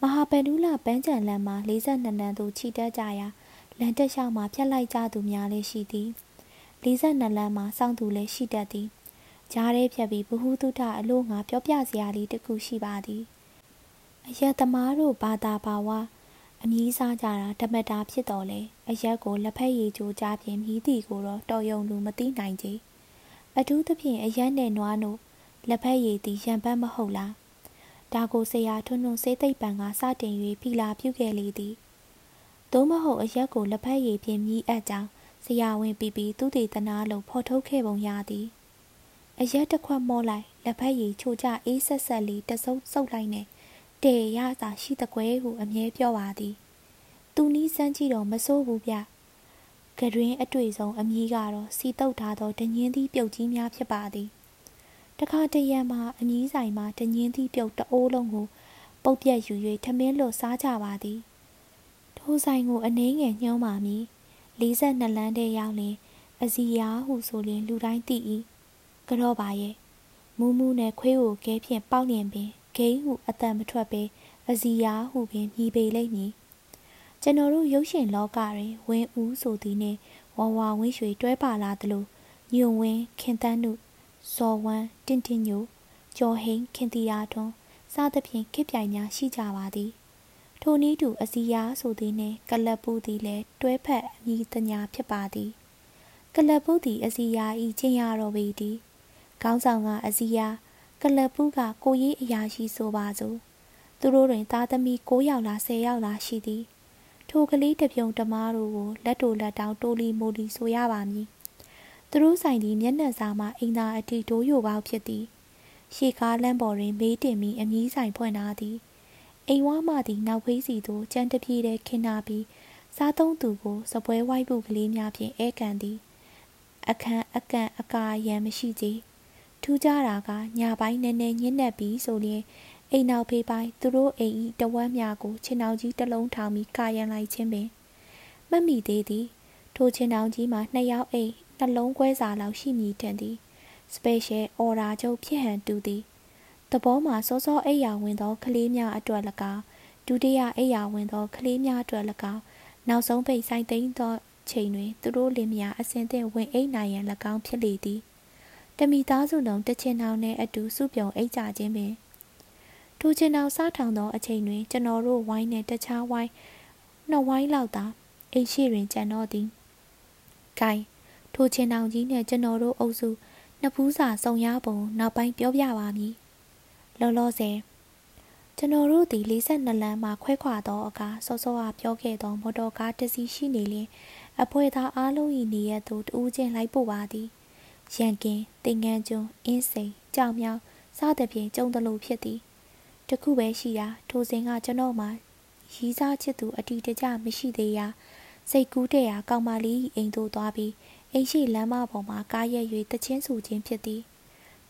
မဟာပန်ဒူလာပန်းချံလမ်းမှာ42နန်းသို့ခြိတက်ကြရာလန်တက်လျှောက်မှာဖြတ်လိုက်ကြသူများလည်းရှိသည်42လမ်းမှာစောင့်သူလည်းရှိတတ်သည်ကြားရဲဖြတ်ပြီးဘ ഹു တုထအလို့ငါပြောပြစရာလေးတစ်ခုရှိပါသည်အရက်သမားတို့ဘာသာဘာဝ အမည်စားကြတာဓမ္မတာဖြစ်တော်လေအရက်ကိုလက်ဖက်ရည်ကြိုကြပြင်မြည်သည်ကိုတော့တော်ယုံလူမသိနိုင်ကြအထူးသဖြင့်အရက်နဲ့နွားတို့လက်ဖက်ရည်သည်ရံပတ်မဟုတ်လားဒါကိုဆရာထွန်းထွန်းစေးသိပ်ပံကစတင်၍ဖီလာပြုခဲ့လေသည်သို့မဟုတ်အရက်ကိုလက်ဖက်ရည်ဖြင့်မြည်အပ်ကြောင်းဆရာဝန်ပြီးပြီးသူတည်တနာလုံးဖော်ထုတ်ခဲ့ပုံရသည်အရက်တစ်ခွက်မောလိုက်လက်ဖက်ရည်ချိုကျအေးဆက်ဆက်လေးတစုပ်စုပ်လိုက်နဲ့ တေရစာရှိတကွဲဟုအမြဲပြောပါသည်သူနီးစမ်းကြည့်တော့မစိုးဘူးဗျကတွင်အတွေ့ဆုံးအမည်ကတော့စီတုတ်ထားသောဒညင်းသီးပြုတ်ကြီးများဖြစ်ပါသည်တခါတရံမှာအမည်ဆိုင်မှာဒညင်းသီးပြုတ်တအိုးလုံးကိုပုတ်ပြက်ယူ၍ထမင်းလွတ်စားကြပါသည်ထိုဆိုင်ကိုအနှင်းငယ်ညှောင်းပါမည်42လမ်းထဲရောက်လင်အစီယာဟုဆိုလျင်လူတိုင်းသိ၏ကြောပါရဲ့မူးမူးနဲ့ခွေးကိုကဲဖြင့်ပေါက်လျင်ပင် ဂိမ်းဟုအတန်မထွက်ပေအစီယာဟုပင်မြည်ပေလိမ့်မည်ကျွန်တော်တို့ရုပ်ရှင်လောကတွင်ဝင်းဦးဆိုသည်နှင့်ဝဝဝင်းရွှေတွဲပါလာသလိုညွန်ဝင်းခင်တန်းနုဇော်ဝမ်းတင့်တင့်ညိုကျော်ဟိန်ခင်တီယာထွန်းစသဖြင့်ခေပြိုင်များရှိကြပါသည်ထိုနည်းတူအစီယာဆိုသည်နှင့်ကလပ်ပူသည်လည်းတွဲဖက်အမည်တညာဖြစ်ပါသည်ကလပ်ပူသည်အစီယာဤချင်းရတော်ပေသည်ခေါင်းဆောင်ကအစီယာ ကလပ်ပူကကိုရေးအရာရှိဆိုပါစို့သူတို့တွင်သားသမီး9ယောက်လား10ယောက်လားရှိသည်ထိုကလေးတပြုံတမားတို့ကိုလက်တိုလက်တောင်တိုလီမိုလီဆိုရပါမည်သူတို့ဆိုင်သည်မျက်နှာစာမှအိမ်သာအထိဒိုးယိုပေါက်ဖြစ်သည်ရှေကားလမ်းပေါ်တွင်မေးတင်ပြီးအမည်ဆိုင်ဖွင့်ထားသည်အိမ်ဝါမှသည်နောက်ဖေးစီသို့ကြမ်းတပြေးတဲ့ခင်းနာပြီးစားသုံးသူကိုစပွဲဝိုက်ပုကလေးများဖြင့်အဲကန်သည်အခန်းအကန်အကာရန်မရှိကြ ထူးကြတာကညာပိုင်းနည်းနည်းညှင်းနေပြီးဆိုရင်အိမ်နောက်ဖေးပိုင်းသူတို့အိမ်ဤတဝမ်းများကိုခြေနှောင်ကြီးတစ်လုံးထောင်ပြီးကာရန်လိုက်ခြင်းပင်မမိသေးသည်ထိုခြေနှောင်ကြီးမှာနှစ်ယောက်အိမ်နှလုံးခွဲစာလောက်ရှိမည်တင်သည် special order ချုပ်ဖြစ်ဟန်တူသည်သဘောမှာစောစောအိယာဝင်သောကလေးများအတွက်၎င်းဒုတိယအိယာဝင်သောကလေးများအတွက်၎င်းနောက်ဆုံးပိတ်ဆိုင်သိမ်းသောချိန်တွင်သူတို့လင်မယားအစဉ်သင့်ဝင်အိတ်နိုင်ရန်၎င်းဖြစ်လေသည် တမိသားစုလုံးတချင်အောင်နှင့်အတူစုပြုံအိတ်ကြခြင်းပင်ထိုချင်အောင်စားထောင်သောအချိန်တွင် ကျွန်တော်တို့ဝိုင်းနှင့်တခြားဝိုင်းနှစ်ဝိုင်းလောက်သာအိတ်ရှိတွင်ကျန်တော့သည်။ဂိုင်ထိုချင်အောင်ကြီးနှင့်ကျွန်တော်တို့အုပ်စုနှစ်ဖူးစာစုံရပုံနောက်ပိုင်းပြောပြပါမည်လောလောဆယ်ကျွန်တော်တို့ဒီ42လမ်းမှာခွဲခွာသောအခါစောစောကပြောခဲ့သောမော်တော်ကားတစ်စီးရှိနေလျင်အဖွဲသားအားလုံး၏နေရသို့တူးချင်းလိုက်ပို့ပါသည် ရန်ကင်တင်ငန်းကျွန်းအင်းစိန်ကြောင်မြောင်စသဖြင့်ကျုံတလို့ဖြစ်သည်တခုပဲရှိရာထိုစဉ်ကကျွန်တော်မှရီးစားချစ်သူအတီတကြမရှိသေးရာစိတ်ကူးတဲ့ရာကောင်မလေးအိမ်သို့သွားပြီးအိမ်ရှိလမ်းမပေါ်မှာကားရက်၍တချင်းဆူခြင်းဖြစ်သည်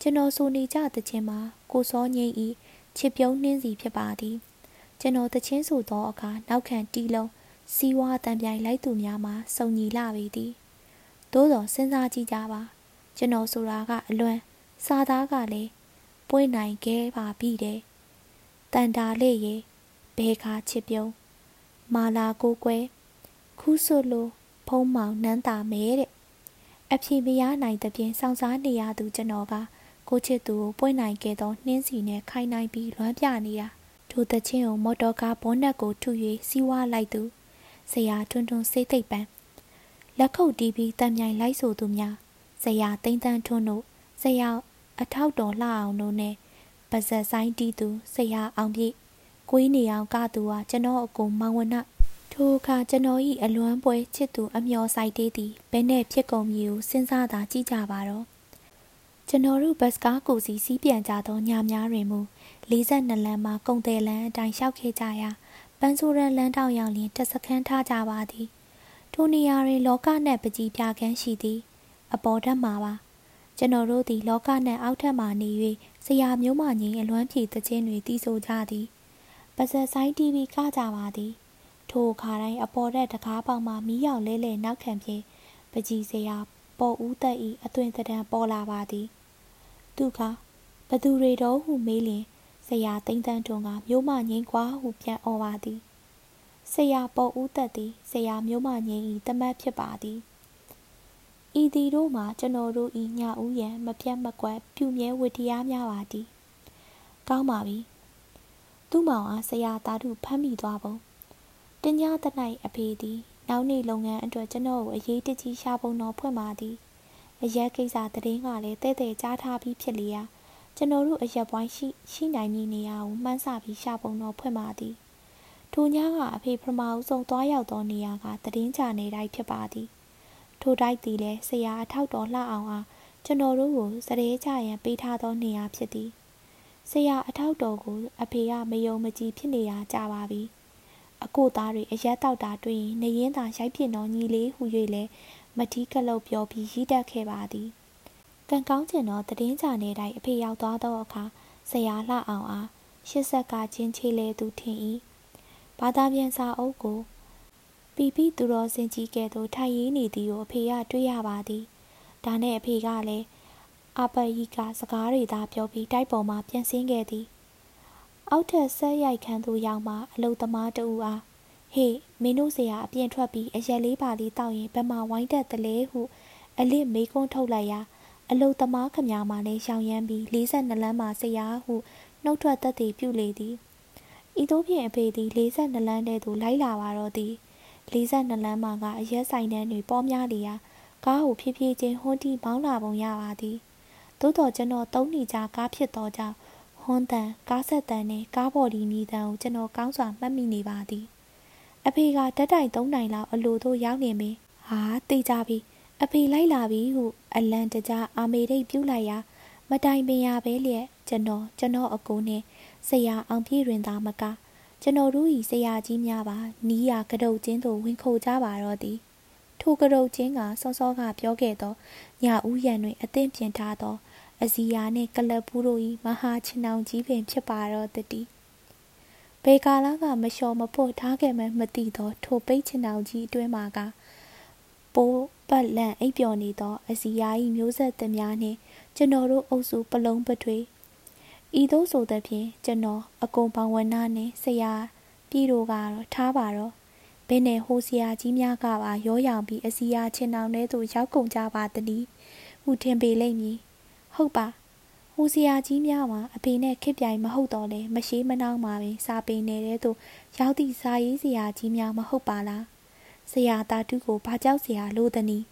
ကျွန်တော်ဆိုနေကြသချင်းမှာကိုစောငိမ့်ဤချစ်ပြုံးနှင်းစီဖြစ်ပါသည်ကျွန်တော်သချင်းဆိုသောအခါနောက်ခံတီးလုံးစီးဝါးတံပြိုင်လိုက်သူများမှာစုံညီလာပေသည်သို့တော်စဉ်းစားကြည့်ကြပါ ကျွန်တော်ဆိုတာကအလွန်စာသားကလည်းပွင့်နိုင်ခဲ့ပါပြီတဲ့တန်တာလေးရေဘဲခါချစ်ပြုံးမာလာကိုကွဲခူးဆွလိုဖုံးမောင်နန်းတာမဲတဲ့အဖြေမရနိုင်သဖြင့်စောင့်စားနေရသူကျွန်တော်ကကိုချစ်သူကိုပွင့်နိုင်ခဲ့သောနှင်းစီနဲ့ခိုင်နိုင်ပြီးလွမ်းပြနေတာထိုသချင်းကိုမော်တော်ကားဘောနက်ကိုထု၍စီးဝါလိုက်သူဆရာထွန်းထွန်းစိတ်သိပ်ပန်းလက်ခုပ်တီးပြီးတံမြိုင်လိုက်ဆိုသူများ ဆရာတိမ့်တန်းထွန်းတို့ဆရာအထောက်တော်လှအောင်တို့နဲ့ပါဇက်ဆိုင်တီးသူဆရာအောင်ပြည့်ကိုင်းနေအောင်ကသူဟာကျွန်တော်အကူမောင်ဝနထိုအခါကျွန်တော်၏အလွမ်းပွဲချစ်သူအမျော်ဆိုင်တေးသည်ဘယ်နဲ့ဖြစ်ကုန်မည်ကိုစဉ်းစားသာကြည့်ကြပါတော့ကျွန်တော်တို့ဘတ်စကားကိုစီစီးပြန်ကြသောညများတွင်မူ42လမ်းမှာကုံတယ်လမ်းအတိုင်းလျှောက်ခဲ့ကြရာပန်းဆိုးရန်လမ်းတောင်ရောက်လျင်တက်စခန်းထားကြပါသည်ထိုနေရာတွင်လောကနှင့်ပကြီးပြကန်းရှိသည် အပေါ်ထက်မှာပါကျွန်တော်တို့သည်လောကနှင့်အောက်ထက်မှနေ၍ဆရာမျိုးမငိန်အလွမ်းဖြည့်သခြင်းတွေတီးဆိုကြသည်ပါဇက်ဆိုင်တီဗီကကြပါသည် ထိုအခါတိုင်းအပေါ်တက်တကားပေါက်မှမီးရောင်လဲလဲနောက်ခံဖြင့်ပကြီးစရာပေါ်ဦးသက်ဤအသွင်သဏ္ဍာန်ပေါ်လာပါသည် သူကဘသူတွေတော့ဟုမေးလျင်ဆရာသိမ့်တန်းတွန်ကမျိုးမငိမ့်ကွာဟုပြန်អော်ပါသည်ဆရာပေါ်ဦးသက်သည်ဆရာမျိုးမငင်း၏တမတ်ဖြစ်ပါသည် ဤသည်တို့မှာကျွန်တော်တို့ဤညဦးရန်မပြတ်မကွက်ပြုမြဲဝတ္တရားများပါသည်ကောင်းပါပြီသူ့မောင်အားဆရာသားတို့ဖမ်းမိသွားပုံတင်ညာတ၌အဖေသည်နောက်နေ့လုပ်ငန်းအတွက်ကျွန်တော်ကိုအရေးတကြီးရှာပုံတော်ဖွင့်ပါသည်အရက်ကိစ္စတည်င်းကလည်းတဲ့တဲ့ကြားထားပြီးဖြစ်လျာကျွန်တော်တို့အရက်ပွိုင်းရှိရှိနိုင်မည်နေရာကိုမှန်းဆပြီးရှာပုံတော်ဖွင့်ပါသည်ထိုညကအဖေပထမအဆုံးသွားရောက်သောနေရာကတည်င်းချနေတိုင်းဖြစ်ပါသည် ထိုတိုက်သည်လည်းဆရာအထောက်တော်လှအောင်အားကျွန်တော်တို့ကိုစရဲချရန်ပေးထားသောနေရာဖြစ်သည်ဆရာအထောက်တော်ကိုအဖေကမယုံမကြည်ဖြစ်နေရကြပါပြီအကိုသားတွေအရက်တောက်တာတွေ့ရင်နေရင်သာရိုက်ပြစ်တော်ညီလေးဟူ၍လဲမထီးကလုတ်ပြောပြီးရီးတက်ခဲ့ပါသည်ကံကောင်းကျင်သောတည်င်းကြနေတိုင်းအဖေရောက်သွားသောအခါဆရာလှအောင်အားရှစ်ဆက်ကချင်းချေလဲသူထင်၏ဘာသာပြန်စာအုပ်ကို ပီပီသူတော်စင်ကြီးကဲ့သို့ထိုင်ရင်းနေသည်ကိုအဖေကတွေ့ရပါသည်ဒါနဲ့အဖေကလည်းအပယီကစကားတွေသာပြောပြီးတိုက်ပေါ်မှာပြန်ဆင်းခဲ့သည်အောက်ထက်ဆက်ရိုက်ခန်းသို့ရောက်မှအလုသမားတဦးအားဟေးမင်းတို့ဆရာအပြင်ထွက်ပြီးအရက်လေးပါလေးတောက်ရင်ဘယ်မှာဝိုင်းတက်တလဲဟုအလစ်မေးခွန်းထုတ်လိုက်ရာအလုသမားခမများမှလည်းရှောင်ရမ်းပြီး42လမ်းမှဆရာဟုနှုတ်ထွက်သက်သေပြုလေသည်ဤသို့ဖြင့်အဖေသည်42လမ်းထဲသို့လိုက်လာပါတော့သည် 42လမ်းမှကအရက်ဆိုင်တန်းတွင်ပေါများလျာကားကိုဖြည်းဖြည်းချင်းဟွန်းတီမောင်းလာပုံရပါသည်သို့တော်ကျွန်တော်သုံးနေကြကားဖြစ်သောကြောင့်ဟွန်းတန်ကားဆက်တန်နှင့်ကားဘော်ဒီမြည်တန်ကိုကျွန်တော်ကောင်းစွာမှတ်မိနေပါသည်အဖေကတက်တိုင်သုံးနိုင်လောက်အလိုတို့ရောက်နေမင်းဟာသိကြပြီအဖေလိုက်လာပြီဟုအလန်တကြားအာမေရိတ်ပြုတ်လိုက်ရာမတိုင်ပင်ရပဲလျက်ကျွန်တော်ကျွန်တော်အကိုနဲ့ဆရာအောင်ပြေတွင်သာမက ကျွန်တော်တို့ဤဆရာကြီးများပါနီးရကတုတ်ချင်းတို့ဝင်ခိုကြပါတော့သည်ထိုကတုတ်ချင်းကစောစောကပြောခဲ့သောညဦးရန်တွင်အသင့်ပြင်ထားသောအစီယာနှင့်ကလပ်ဘူးတို့၏မဟာချင်အောင်ကြီးပင်ဖြစ်ပါတော့တည်းဘေကာလာကမလျှော်မဖို့ထားခဲ့မှမသိသောထိုပိတ်ချင်အောင်ကြီးအတွင်းမှာကပိုးပတ်လန့်အိပ်ပျော်နေသောအစီယာ၏မျိုးဆက်သများနှင့်ကျွန်တော်တို့အုပ်စုပလုံးပထွေ ဤသို့ဆိုသဖြင့်ကျွန်တော်အကုန်ပေါဝနာနှင့်ဆရာပြည်တို့ကတော့ထားပါတော့ဘယ်နဲ့ဟိုဆရာကြီးများကပါရောရောင်ပြီးအစီယာချင်အောင်ထဲသို့ရောက်ကုန်ကြပါတည်းဟုထင်ပေလိမ့်မည်ဟုတ်ပါဟိုဆရာကြီးများမှာအဖေနဲ့ခစ်ပြိုင်မဟုတ်တော့လေမရှိမနှောင်းပါပဲစာပေနေတဲ့သူရောက်သည့်စာရေးဆရာကြီးများမဟုတ်ပါလားဆရာတာတုကိုဘာကြောက်ဆရာလို့တနည်း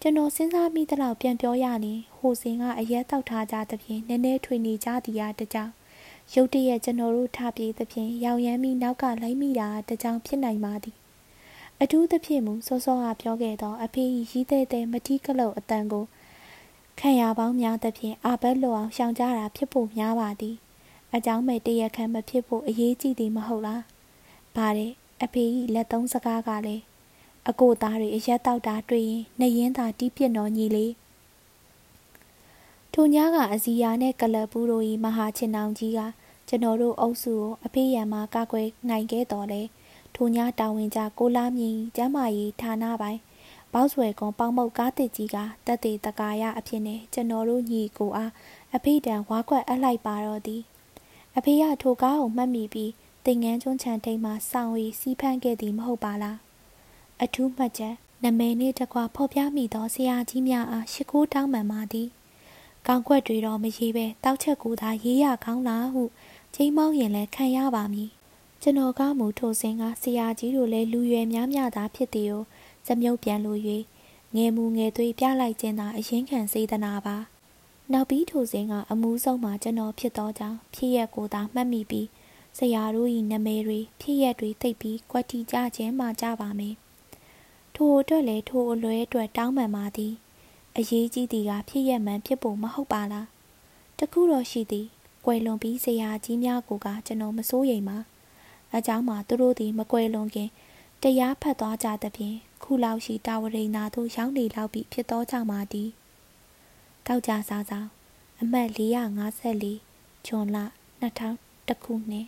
ကျွန်တော်စဉ်းစားမိသလောက်ပြန်ပြောရရင်ဟိုစင်ကအရက်တောက်ထားကြသဖြင့်နည်းနည်းထွေနေကြသည်ရာတကြောင်ရုတ်တရက်ကျွန်တော်တို့ထပြေးသဖြင့်ရောင်ရမ်းပြီးနောက်ကလိုက်မိတာတကြောင်ဖြစ်နိုင်ပါသည်အထူးသဖြင့်မူစောစောကပြောခဲ့သောအဖေရီးသေးသေးမတိကလုတ်အတန်ကိုခံရပေါင်းများသဖြင့်အာဘက်လိုအောင်ရှောင်ကြတာဖြစ်ဖို့များပါသည်အကြောင်းမဲ့တရခမ်းမဖြစ်ဖို့အရေးကြီးသည်မဟုတ်လားဗါတဲ့အဖေကြီးလက်သုံးစကားကလည်း အကိုသားတွေအရက်တောက်တာတွေ့ရင်နှရင်သာတီးပြစ်တော်ညီလေးထိုညကအစီယာနဲ့ကလပ်ဘူးတို့၏မဟာချင်အောင်ကြီးကကျွန်တော်တို့အုပ်စုကိုအဖေရံမှာကာကွယ်နိုင်ခဲ့တော်လဲထိုညတာဝန်ကြကိုလာမြင့်ကျမ်းမာရေးဌာနပိုင်းဘောက်ဆွဲကွန်ပေါင်းမုတ်ကားတစ်ကြီးကတက်သေးတကာရအဖြစ်နဲ့ကျွန်တော်တို့ညီကိုအားအဖေတံဝါကွက်အလိုက်ပါတော့သည်အဖေကထိုကားကိုမှတ်မိပြီးတင်ငန်းကျွန်းချန်ထိန်မှာစောင့်ရီစီးဖမ်းခဲ့သည်မဟုတ်ပါလား အထူးမှတ်ချက်နမဲနှင့်တကွဖော်ပြမိသောဆရာကြီးများအားရှိခိုးတောင်းပန်ပါသည်ကောင်းခွက်တွေတော့မရေးပဲတောက်ချက်ကိုသာရေးရကောင်းလားဟုချိန်မောင်းရင်လည်းခံရပါမည်ကျွန်တော်ကမူထိုစင်ကဆရာကြီးတို့လည်းလူရွယ်များများသာဖြစ်သည်ကိုစမြုပ်ပြန်လို၍ငယ်မူငယ်သွေးပြလိုက်ခြင်းသာအရင်ခံစေတနာပါနောက်ပြီးထိုစဉ်ကအမှုဆုံးမှာကျွန်တော်ဖြစ်သောကြောင့်ဖြစ်ရက်ကိုသာမှတ်မိပြီးဆရာတို့၏နာမည်တွေဖြစ်ရက်တွေသိပ်ပြီးကွက်တီကြခြင်းမှကြပါမယ် ထိုအတွက်လည်းထိုအလွဲအတွက်တောင်းပန်ပါသည်အရေးကြီးသည်ကဖြစ်ရက်မှန်ဖြစ်ဖို့မဟုတ်ပါလားတခုတော့ရှိသည်ကွယ်လွန်ပြီးဆရာကြီးများကိုကကျွန်တော်မစိုးရိမ်ပါအကြောင်းမှာသူတို့သည်မကွယ်လွန်ခင်တရားဖတ်သွားကြသဖြင့်ခုလောက်ရှိတာဝရိန်နာသို့ရောက်နေလောက်ပြီဖြစ်သောကြောင့်ပါသည်တောက်ကြစားစားအမှတ်454ဂျွန်လ2000ခုနှစ်